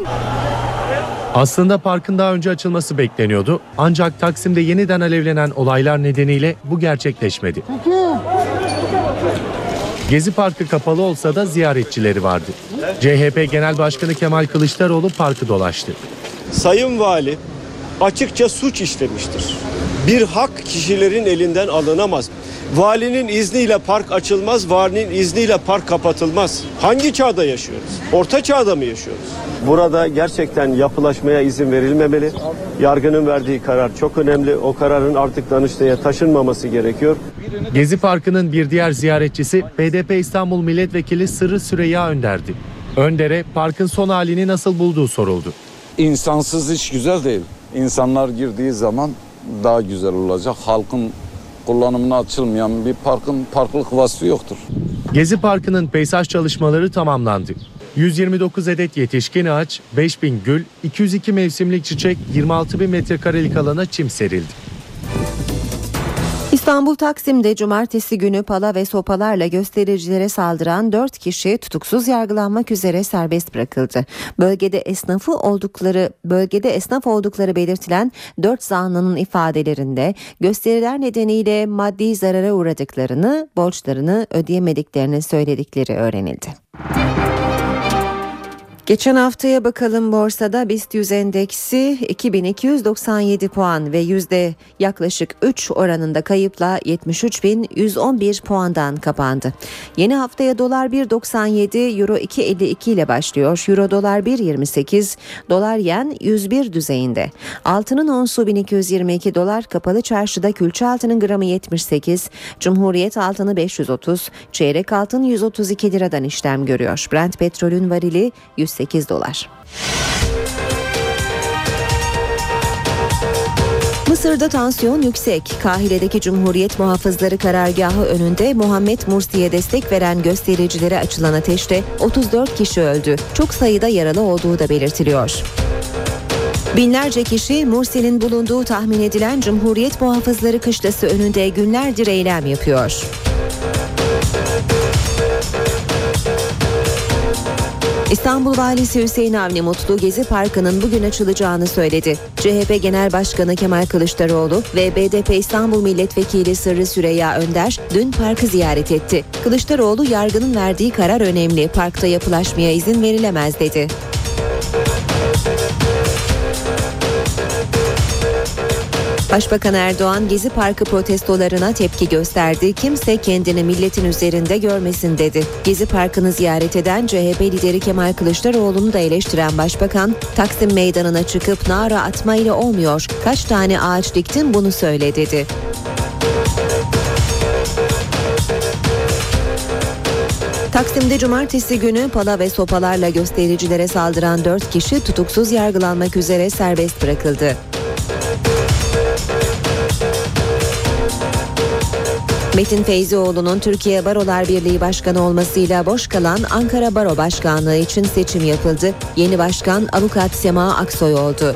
Aslında parkın daha önce açılması bekleniyordu. Ancak Taksim'de yeniden alevlenen olaylar nedeniyle bu gerçekleşmedi. Gezi Parkı kapalı olsa da ziyaretçileri vardı. CHP Genel Başkanı Kemal Kılıçdaroğlu parkı dolaştı. Sayın Vali açıkça suç işlemiştir. Bir hak kişilerin elinden alınamaz. Valinin izniyle park açılmaz, valinin izniyle park kapatılmaz. Hangi çağda yaşıyoruz? Orta çağda mı yaşıyoruz? Burada gerçekten yapılaşmaya izin verilmemeli. Yargının verdiği karar çok önemli. O kararın artık Danıştay'a taşınmaması gerekiyor. Gezi Parkı'nın bir diğer ziyaretçisi BDP İstanbul Milletvekili Sırrı Süreyya Önder'di. Önder'e parkın son halini nasıl bulduğu soruldu. İnsansız hiç güzel değil. İnsanlar girdiği zaman daha güzel olacak. Halkın kullanımına açılmayan bir parkın parklık vasfı yoktur. Gezi Parkı'nın peyzaj çalışmaları tamamlandı. 129 adet yetişkin ağaç, 5000 gül, 202 mevsimlik çiçek, 26 bin metrekarelik alana çim serildi. İstanbul Taksim'de cumartesi günü pala ve sopalarla göstericilere saldıran 4 kişi tutuksuz yargılanmak üzere serbest bırakıldı. Bölgede esnafı oldukları bölgede esnaf oldukları belirtilen 4 zanlının ifadelerinde gösteriler nedeniyle maddi zarara uğradıklarını, borçlarını ödeyemediklerini söyledikleri öğrenildi. Geçen haftaya bakalım borsada BIST 100 endeksi 2297 puan ve yüzde yaklaşık 3 oranında kayıpla 73.111 puandan kapandı. Yeni haftaya dolar 1.97, euro 2.52 ile başlıyor. Euro dolar 1.28, dolar yen 101 düzeyinde. Altının onsu 1222 dolar, kapalı çarşıda külçe altının gramı 78, Cumhuriyet altını 530, çeyrek altın 132 liradan işlem görüyor. Brent petrolün varili 108 dolar. Mısır'da tansiyon yüksek. Kahire'deki Cumhuriyet Muhafızları karargahı önünde Muhammed Mursi'ye destek veren göstericilere açılan ateşte 34 kişi öldü. Çok sayıda yaralı olduğu da belirtiliyor. Binlerce kişi Mursi'nin bulunduğu tahmin edilen Cumhuriyet Muhafızları kışlası önünde günlerdir eylem yapıyor. İstanbul Valisi Hüseyin Avni Mutlu Gezi Parkı'nın bugün açılacağını söyledi. CHP Genel Başkanı Kemal Kılıçdaroğlu ve BDP İstanbul Milletvekili Sırrı Süreyya Önder dün parkı ziyaret etti. Kılıçdaroğlu yargının verdiği karar önemli, parkta yapılaşmaya izin verilemez dedi. Başbakan Erdoğan Gezi Parkı protestolarına tepki gösterdi. Kimse kendini milletin üzerinde görmesin dedi. Gezi Parkı'nı ziyaret eden CHP lideri Kemal Kılıçdaroğlu'nu da eleştiren Başbakan, Taksim Meydanı'na çıkıp nara atmayla olmuyor. Kaç tane ağaç diktin bunu söyle dedi. Taksim'de cumartesi günü pala ve sopalarla göstericilere saldıran 4 kişi tutuksuz yargılanmak üzere serbest bırakıldı. Metin Feyzioğlu'nun Türkiye Barolar Birliği Başkanı olmasıyla boş kalan Ankara Baro Başkanlığı için seçim yapıldı. Yeni başkan avukat Sema Aksoy oldu.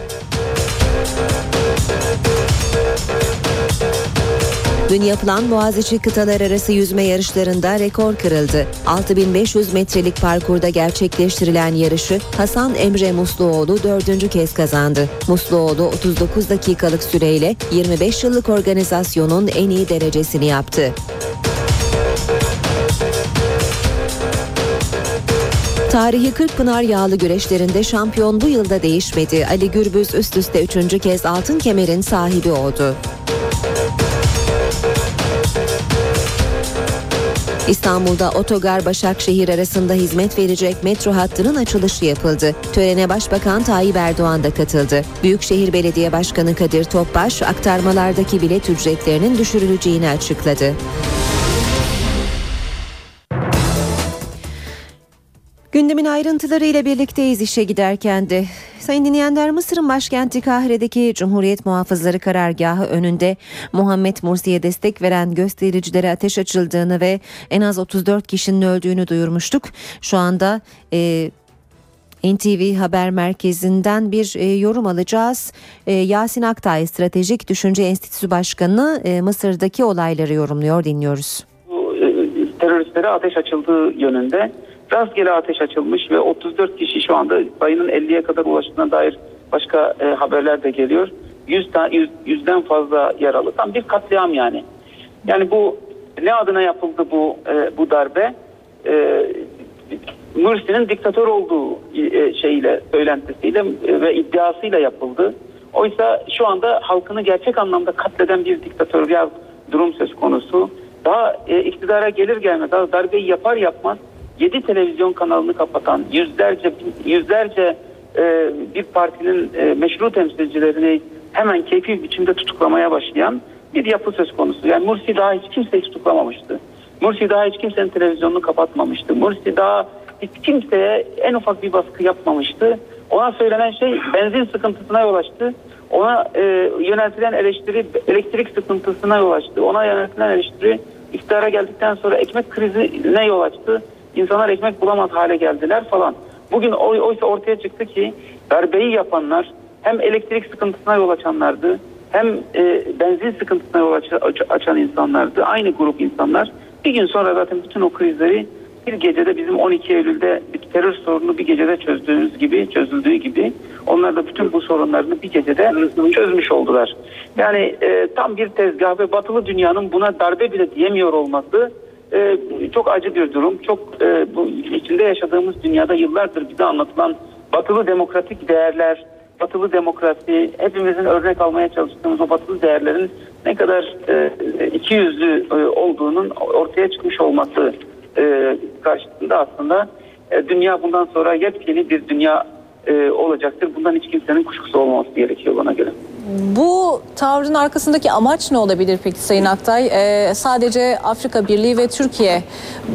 Dün yapılan Boğaziçi kıtalar arası yüzme yarışlarında rekor kırıldı. 6500 metrelik parkurda gerçekleştirilen yarışı Hasan Emre Musluoğlu dördüncü kez kazandı. Musluoğlu 39 dakikalık süreyle 25 yıllık organizasyonun en iyi derecesini yaptı. Tarihi Kırkpınar yağlı güreşlerinde şampiyon bu yılda değişmedi. Ali Gürbüz üst üste üçüncü kez altın kemerin sahibi oldu. İstanbul'da Otogar Başakşehir arasında hizmet verecek metro hattının açılışı yapıldı. Törene Başbakan Tayyip Erdoğan da katıldı. Büyükşehir Belediye Başkanı Kadir Topbaş aktarmalardaki bilet ücretlerinin düşürüleceğini açıkladı. Gündemin ayrıntılarıyla birlikteyiz işe giderken de. Sayın dinleyenler Mısır'ın başkenti Kahire'deki Cumhuriyet Muhafızları karargahı önünde Muhammed Mursi'ye destek veren göstericilere ateş açıldığını ve en az 34 kişinin öldüğünü duyurmuştuk. Şu anda e, NTV Haber Merkezi'nden bir e, yorum alacağız. E, Yasin Aktay Stratejik Düşünce Enstitüsü Başkanı e, Mısır'daki olayları yorumluyor dinliyoruz. E, teröristlere ateş açıldığı yönünde rastgele ateş açılmış ve 34 kişi şu anda sayının 50'ye kadar ulaştığına dair başka e, haberler de geliyor. 100 ta, 100, yüzden fazla yaralı. Tam bir katliam yani. Yani bu ne adına yapıldı bu e, bu darbe? E, Mursi'nin diktatör olduğu e, şeyle söylentisiyle e, ve iddiasıyla yapıldı. Oysa şu anda halkını gerçek anlamda katleden bir diktatöriyel durum söz konusu. Daha e, iktidara gelir gelmez, daha darbeyi yapar yapmaz 7 televizyon kanalını kapatan yüzlerce yüzlerce e, bir partinin e, meşru temsilcilerini hemen keyfi biçimde tutuklamaya başlayan bir yapı söz konusu. Yani Mursi daha hiç kimseyi tutuklamamıştı. Mursi daha hiç kimsenin televizyonunu kapatmamıştı. Mursi daha hiç kimseye en ufak bir baskı yapmamıştı. Ona söylenen şey benzin sıkıntısına yol açtı. Ona e, yöneltilen eleştiri elektrik sıkıntısına yol açtı. Ona yöneltilen eleştiri iktidara geldikten sonra ekmek krizine yol açtı. İnsanlar ekmek bulamaz hale geldiler falan. Bugün oy, oysa ortaya çıktı ki darbeyi yapanlar hem elektrik sıkıntısına yol açanlardı hem e, benzin sıkıntısına yol aç, aç, açan insanlardı. Aynı grup insanlar. Bir gün sonra zaten bütün o krizleri bir gecede bizim 12 Eylül'de bir terör sorunu bir gecede çözdüğümüz gibi çözüldüğü gibi onlar da bütün bu sorunlarını bir gecede çözmüş oldular. Yani e, tam bir tezgah ve batılı dünyanın buna darbe bile diyemiyor olması e, çok acı bir durum. Çok e, bu içinde yaşadığımız dünyada yıllardır bize anlatılan batılı demokratik değerler, batılı demokrasi, hepimizin örnek almaya çalıştığımız o batılı değerlerin ne kadar e, iki yüzlü e, olduğunun ortaya çıkmış olması e, karşısında aslında e, dünya bundan sonra yepyeni bir dünya e, olacaktır. Bundan hiç kimsenin kuşkusu olmaması gerekiyor bana göre. bu tavrın arkasındaki amaç ne olabilir peki Sayın Aktay? Ee, sadece Afrika Birliği ve Türkiye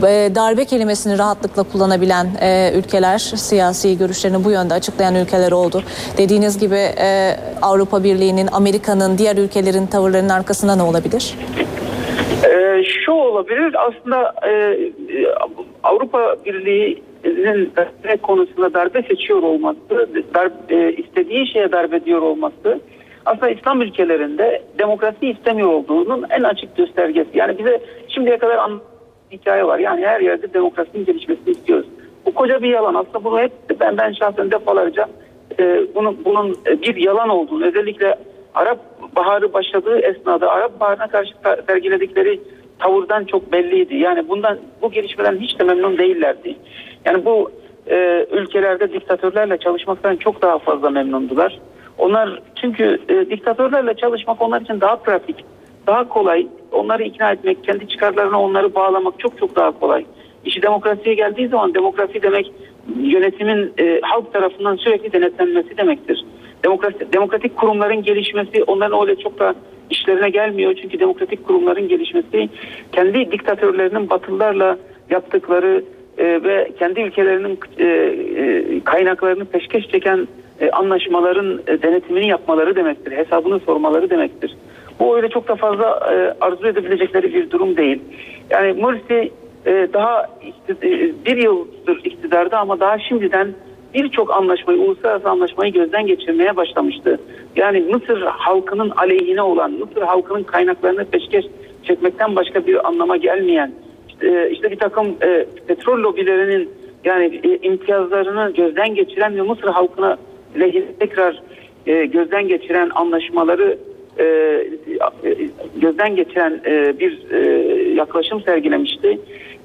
e, darbe kelimesini rahatlıkla kullanabilen e, ülkeler, siyasi görüşlerini bu yönde açıklayan ülkeler oldu. Dediğiniz gibi e, Avrupa Birliği'nin, Amerika'nın, diğer ülkelerin tavırlarının arkasında ne olabilir? Ee, şu olabilir aslında e, Avrupa Birliği'nin darbe konusunda darbe seçiyor olması, dar, e, istediği şeye darbe diyor olması aslında İslam ülkelerinde demokrasi istemiyor olduğunun en açık göstergesi. Yani bize şimdiye kadar an hikaye var. Yani her yerde demokrasinin gelişmesini istiyoruz. Bu koca bir yalan. Aslında bunu hep ben ben şahsen defalarca e, bunun bunun bir yalan olduğunu özellikle Arap Baharı başladığı esnada Arap Baharı'na karşı sergiledikleri tavırdan çok belliydi. Yani bundan bu gelişmeden hiç de memnun değillerdi. Yani bu e, ülkelerde diktatörlerle çalışmaktan çok daha fazla memnundular. Onlar çünkü e, diktatörlerle çalışmak onlar için daha pratik, daha kolay. Onları ikna etmek, kendi çıkarlarına onları bağlamak çok çok daha kolay. İşi demokrasiye geldiği zaman demokrasi demek yönetimin e, halk tarafından sürekli denetlenmesi demektir. Demokrasi, demokratik kurumların gelişmesi onların öyle çok da işlerine gelmiyor. Çünkü demokratik kurumların gelişmesi kendi diktatörlerinin batılılarla yaptıkları e, ve kendi ülkelerinin e, e, kaynaklarını peşkeş çeken e, anlaşmaların e, denetimini yapmaları demektir. Hesabını sormaları demektir. Bu öyle çok da fazla e, arzu edebilecekleri bir durum değil. Yani Mursi e, daha e, bir yıldır iktidarda ama daha şimdiden birçok anlaşmayı, uluslararası anlaşmayı gözden geçirmeye başlamıştı. Yani Mısır halkının aleyhine olan, Mısır halkının kaynaklarını peşkeş çekmekten başka bir anlama gelmeyen, işte, işte bir takım e, petrol lobilerinin yani e, imtiyazlarını gözden geçiren ve Mısır halkına lehine tekrar e, gözden geçiren anlaşmaları e, e, gözden geçiren e, bir e, yaklaşım sergilemişti.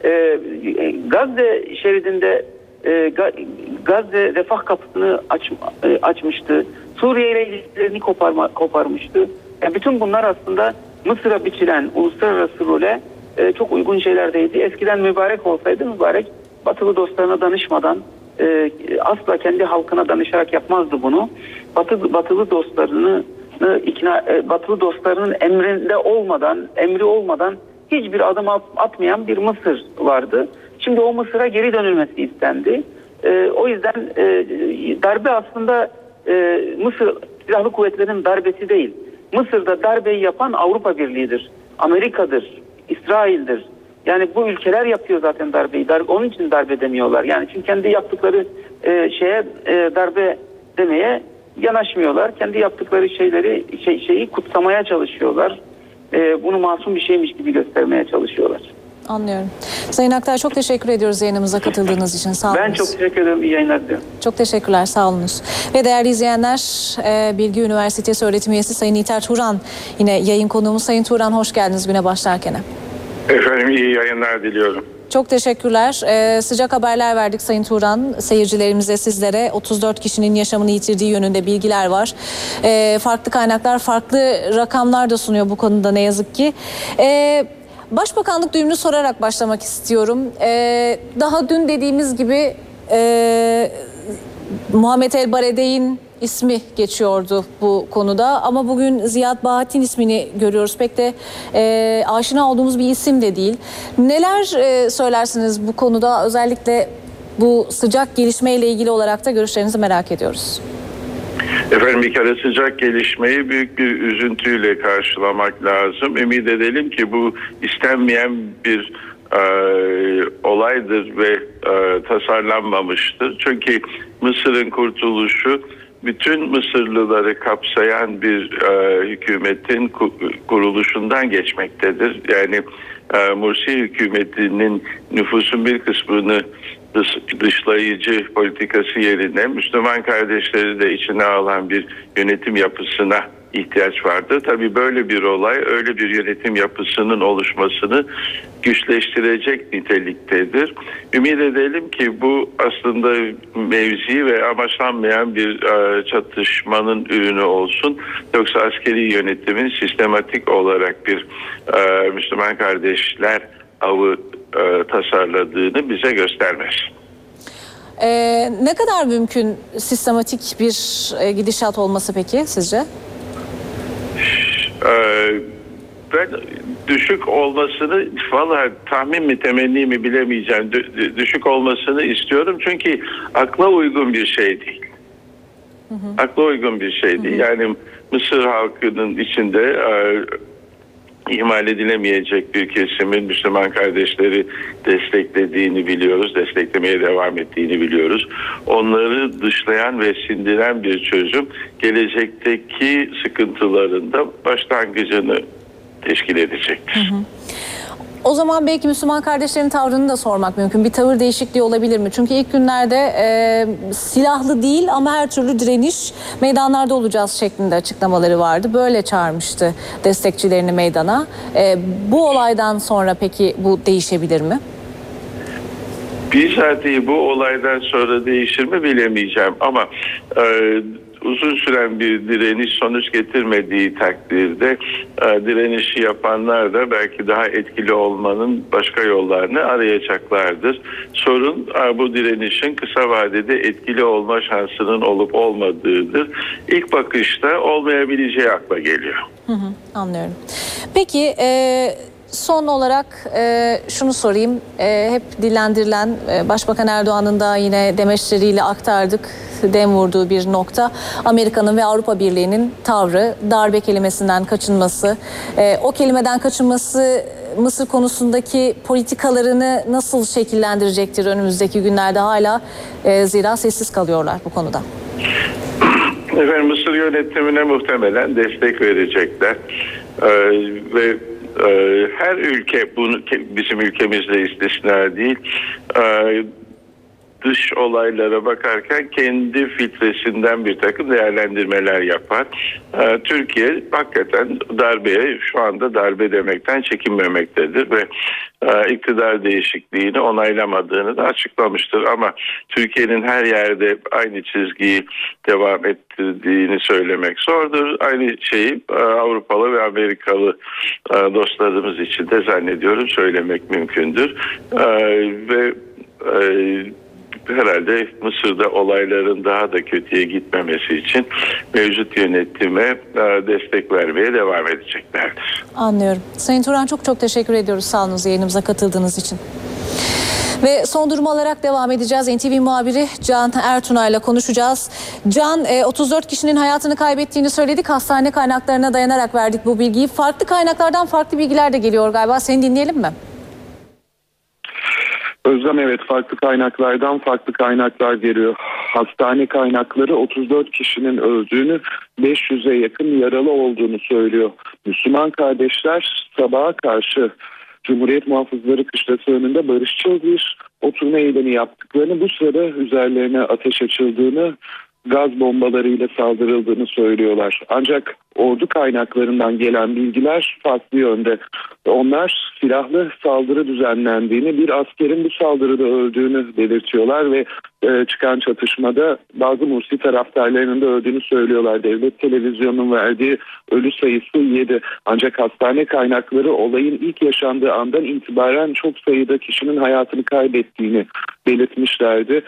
E, e, Gazze şeridinde e, Ga- Gazze refah kapısını aç, e, açmıştı. Suriye ile ilişkilerini koparma, koparmıştı. Yani bütün bunlar aslında Mısır'a biçilen uluslararası role e, çok uygun şeylerdeydi. Eskiden mübarek olsaydı mübarek batılı dostlarına danışmadan e, asla kendi halkına danışarak yapmazdı bunu. Batı, batılı dostlarını e, ikna e, batılı dostlarının emrinde olmadan, emri olmadan hiçbir adım at- atmayan bir Mısır vardı. Şimdi o Mısır'a geri dönülmesi istendi. E, o yüzden e, darbe aslında e, Mısır silahlı kuvvetlerinin darbesi değil. Mısır'da darbeyi yapan Avrupa Birliği'dir, Amerika'dır, İsrail'dir. Yani bu ülkeler yapıyor zaten darbeyi. Darbe, onun için darbe demiyorlar. Yani çünkü kendi yaptıkları e, şeye e, darbe demeye yanaşmıyorlar. Kendi yaptıkları şeyleri şey, şeyi kutsamaya çalışıyorlar. E, bunu masum bir şeymiş gibi göstermeye çalışıyorlar. Anlıyorum. Sayın Aktay çok teşekkür ediyoruz yayınımıza katıldığınız için. Sağ olun. Ben çok teşekkür ederim. İyi yayınlar diliyorum. Çok teşekkürler, sağ olunuz. Ve değerli izleyenler, e, Bilgi Üniversitesi öğretim üyesi Sayın İlter Turan yine yayın konuğumuz. Sayın Turan hoş geldiniz güne başlarken. Efendim iyi yayınlar diliyorum. Çok teşekkürler. Ee, sıcak haberler verdik Sayın Turan. Seyircilerimize, sizlere 34 kişinin yaşamını yitirdiği yönünde bilgiler var. Ee, farklı kaynaklar, farklı rakamlar da sunuyor bu konuda ne yazık ki. Ee, Başbakanlık duyumunu sorarak başlamak istiyorum. Ee, daha dün dediğimiz gibi e, Muhammed El ismi geçiyordu bu konuda ama bugün Ziyad Bahattin ismini görüyoruz. Pek de e, aşina olduğumuz bir isim de değil. Neler e, söylersiniz bu konuda özellikle bu sıcak gelişmeyle ilgili olarak da görüşlerinizi merak ediyoruz. Efendim bir kere sıcak gelişmeyi büyük bir üzüntüyle karşılamak lazım. Ümit edelim ki bu istenmeyen bir e, olaydır ve e, tasarlanmamıştır. Çünkü Mısır'ın kurtuluşu bütün Mısırlıları kapsayan bir e, hükümetin ku- kuruluşundan geçmektedir. Yani e, Mursi hükümetinin nüfusun bir kısmını dışlayıcı politikası yerine Müslüman kardeşleri de içine alan bir yönetim yapısına ihtiyaç vardı. Tabii böyle bir olay öyle bir yönetim yapısının oluşmasını güçleştirecek niteliktedir. Ümit edelim ki bu aslında mevzi ve amaçlanmayan bir e, çatışmanın ürünü olsun. Yoksa askeri yönetimin sistematik olarak bir e, Müslüman kardeşler avı e, tasarladığını bize göstermez. E, ne kadar mümkün sistematik bir e, gidişat olması peki sizce? Ee, ben düşük olmasını valla tahmin mi temenni mi bilemeyeceğim. Dü- dü- düşük olmasını istiyorum çünkü akla uygun bir şey değil. Akla uygun bir şey değil. Yani Mısır halkının içinde e, ihmal edilemeyecek bir kesimin Müslüman kardeşleri desteklediğini biliyoruz, desteklemeye devam ettiğini biliyoruz. Onları dışlayan ve sindiren bir çözüm gelecekteki sıkıntılarında başlangıcını teşkil edecektir. O zaman belki Müslüman kardeşlerin tavrını da sormak mümkün. Bir tavır değişikliği olabilir mi? Çünkü ilk günlerde e, silahlı değil ama her türlü direniş meydanlarda olacağız şeklinde açıklamaları vardı. Böyle çağırmıştı destekçilerini meydana. E, bu olaydan sonra peki bu değişebilir mi? Bizatihi bu olaydan sonra değişir mi bilemeyeceğim ama e, uzun süren bir direniş sonuç getirmediği takdirde e, direnişi yapanlar da belki daha etkili olmanın başka yollarını arayacaklardır. Sorun e, bu direnişin kısa vadede etkili olma şansının olup olmadığıdır. İlk bakışta olmayabileceği akla geliyor. Hı hı, anlıyorum. Peki e, son olarak e, şunu sorayım. E, hep dillendirilen e, Başbakan Erdoğan'ın da yine demeçleriyle aktardık dem vurduğu bir nokta. Amerika'nın ve Avrupa Birliği'nin tavrı darbe kelimesinden kaçınması. E, o kelimeden kaçınması Mısır konusundaki politikalarını nasıl şekillendirecektir önümüzdeki günlerde hala e, zira sessiz kalıyorlar bu konuda. Efendim Mısır yönetimine muhtemelen destek verecekler. Ee, ve her ülke bunu bizim ülkemizde istisna değil. Ee, dış olaylara bakarken kendi filtresinden bir takım değerlendirmeler yapar. Ee, Türkiye hakikaten darbeye şu anda darbe demekten çekinmemektedir ve e, iktidar değişikliğini onaylamadığını da açıklamıştır. Ama Türkiye'nin her yerde aynı çizgiyi devam ettirdiğini söylemek zordur. Aynı şeyi e, Avrupalı ve Amerikalı e, dostlarımız için de zannediyorum söylemek mümkündür. E, ve herhalde Mısır'da olayların daha da kötüye gitmemesi için mevcut yönetime e, destek vermeye devam edeceklerdir. Anlıyorum. Sayın Turan çok çok teşekkür ediyoruz sağ olunuz yayınımıza katıldığınız için. Ve son durum olarak devam edeceğiz. NTV muhabiri Can Ertunay ile konuşacağız. Can, e, 34 kişinin hayatını kaybettiğini söyledik. Hastane kaynaklarına dayanarak verdik bu bilgiyi. Farklı kaynaklardan farklı bilgiler de geliyor galiba. Seni dinleyelim mi? Özlem evet farklı kaynaklardan farklı kaynaklar geliyor. Hastane kaynakları 34 kişinin öldüğünü 500'e yakın yaralı olduğunu söylüyor. Müslüman kardeşler sabaha karşı Cumhuriyet Muhafızları Kışlası önünde barışçıl bir oturma eylemi yaptıklarını bu sırada üzerlerine ateş açıldığını gaz bombalarıyla saldırıldığını söylüyorlar. Ancak ordu kaynaklarından gelen bilgiler farklı yönde. Onlar silahlı saldırı düzenlendiğini, bir askerin bu saldırıda öldüğünü belirtiyorlar ve e, çıkan çatışmada bazı Mursi taraftarlarının da öldüğünü söylüyorlar. Devlet televizyonunun verdiği ölü sayısı 7. Ancak hastane kaynakları olayın ilk yaşandığı andan itibaren çok sayıda kişinin hayatını kaybettiğini belirtmişlerdi.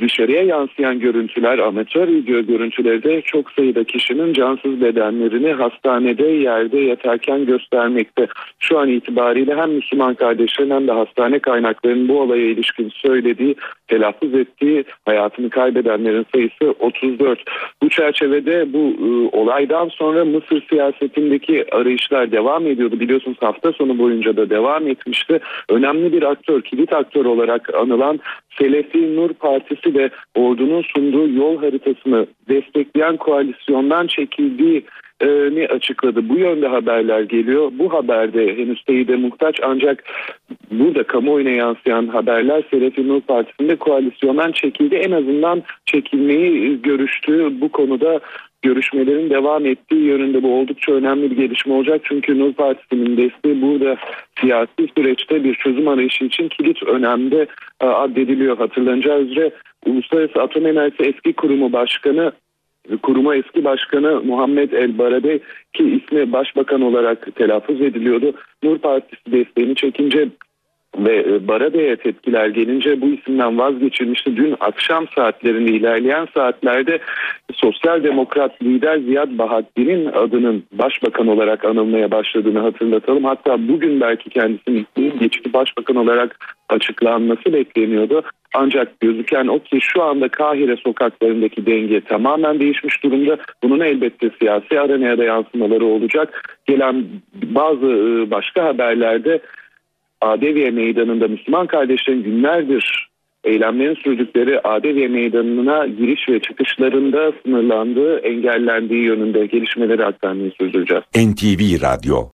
Dışarıya yansıyan görüntüler, amatör video görüntüleri de çok sayıda kişinin cansız bedenlerini hastanede yerde yatarken göstermekte. Şu an itibariyle hem Müslüman kardeşlerin hem de hastane kaynaklarının bu olaya ilişkin söylediği, telaffuz ettiği hayatını kaybedenlerin sayısı 34. Bu çerçevede bu e, olaydan sonra Mısır siyasetindeki arayışlar devam ediyordu. Biliyorsunuz hafta sonu boyunca da devam etmişti. Önemli bir aktör, kilit aktör olarak anılan Selefi Nur Partisi de ordunun sunduğu yol haritasını destekleyen koalisyondan çekildiği ni açıkladı. Bu yönde haberler geliyor. Bu haberde henüz teyide muhtaç ancak burada kamuoyuna yansıyan haberler Selefi Nur Partisi'nde koalisyondan çekildi. En azından çekilmeyi görüştüğü bu konuda görüşmelerin devam ettiği yönünde bu oldukça önemli bir gelişme olacak. Çünkü Nur Partisi'nin desteği burada siyasi süreçte bir çözüm arayışı için kilit önemde e, addediliyor. Hatırlanacağı üzere Uluslararası Atom Enerjisi Eski Kurumu Başkanı kuruma eski başkanı Muhammed El Barade ki ismi başbakan olarak telaffuz ediliyordu. Nur Partisi desteğini çekince ve e, Barada'ya tepkiler gelince bu isimden vazgeçilmişti. Dün akşam saatlerinde ilerleyen saatlerde sosyal demokrat lider Ziyad Bahattin'in adının başbakan olarak anılmaya başladığını hatırlatalım. Hatta bugün belki kendisinin geçici başbakan olarak açıklanması bekleniyordu. Ancak gözüken o ki şu anda Kahire sokaklarındaki denge tamamen değişmiş durumda. Bunun elbette siyasi arenaya da yansımaları olacak. Gelen bazı e, başka haberlerde Adeviye Meydanı'nda Müslüman kardeşlerin günlerdir eylemlerin sürdükleri Adeviye Meydanı'na giriş ve çıkışlarında sınırlandığı, engellendiği yönünde gelişmeleri aktarmayı sürdüreceğiz. NTV Radyo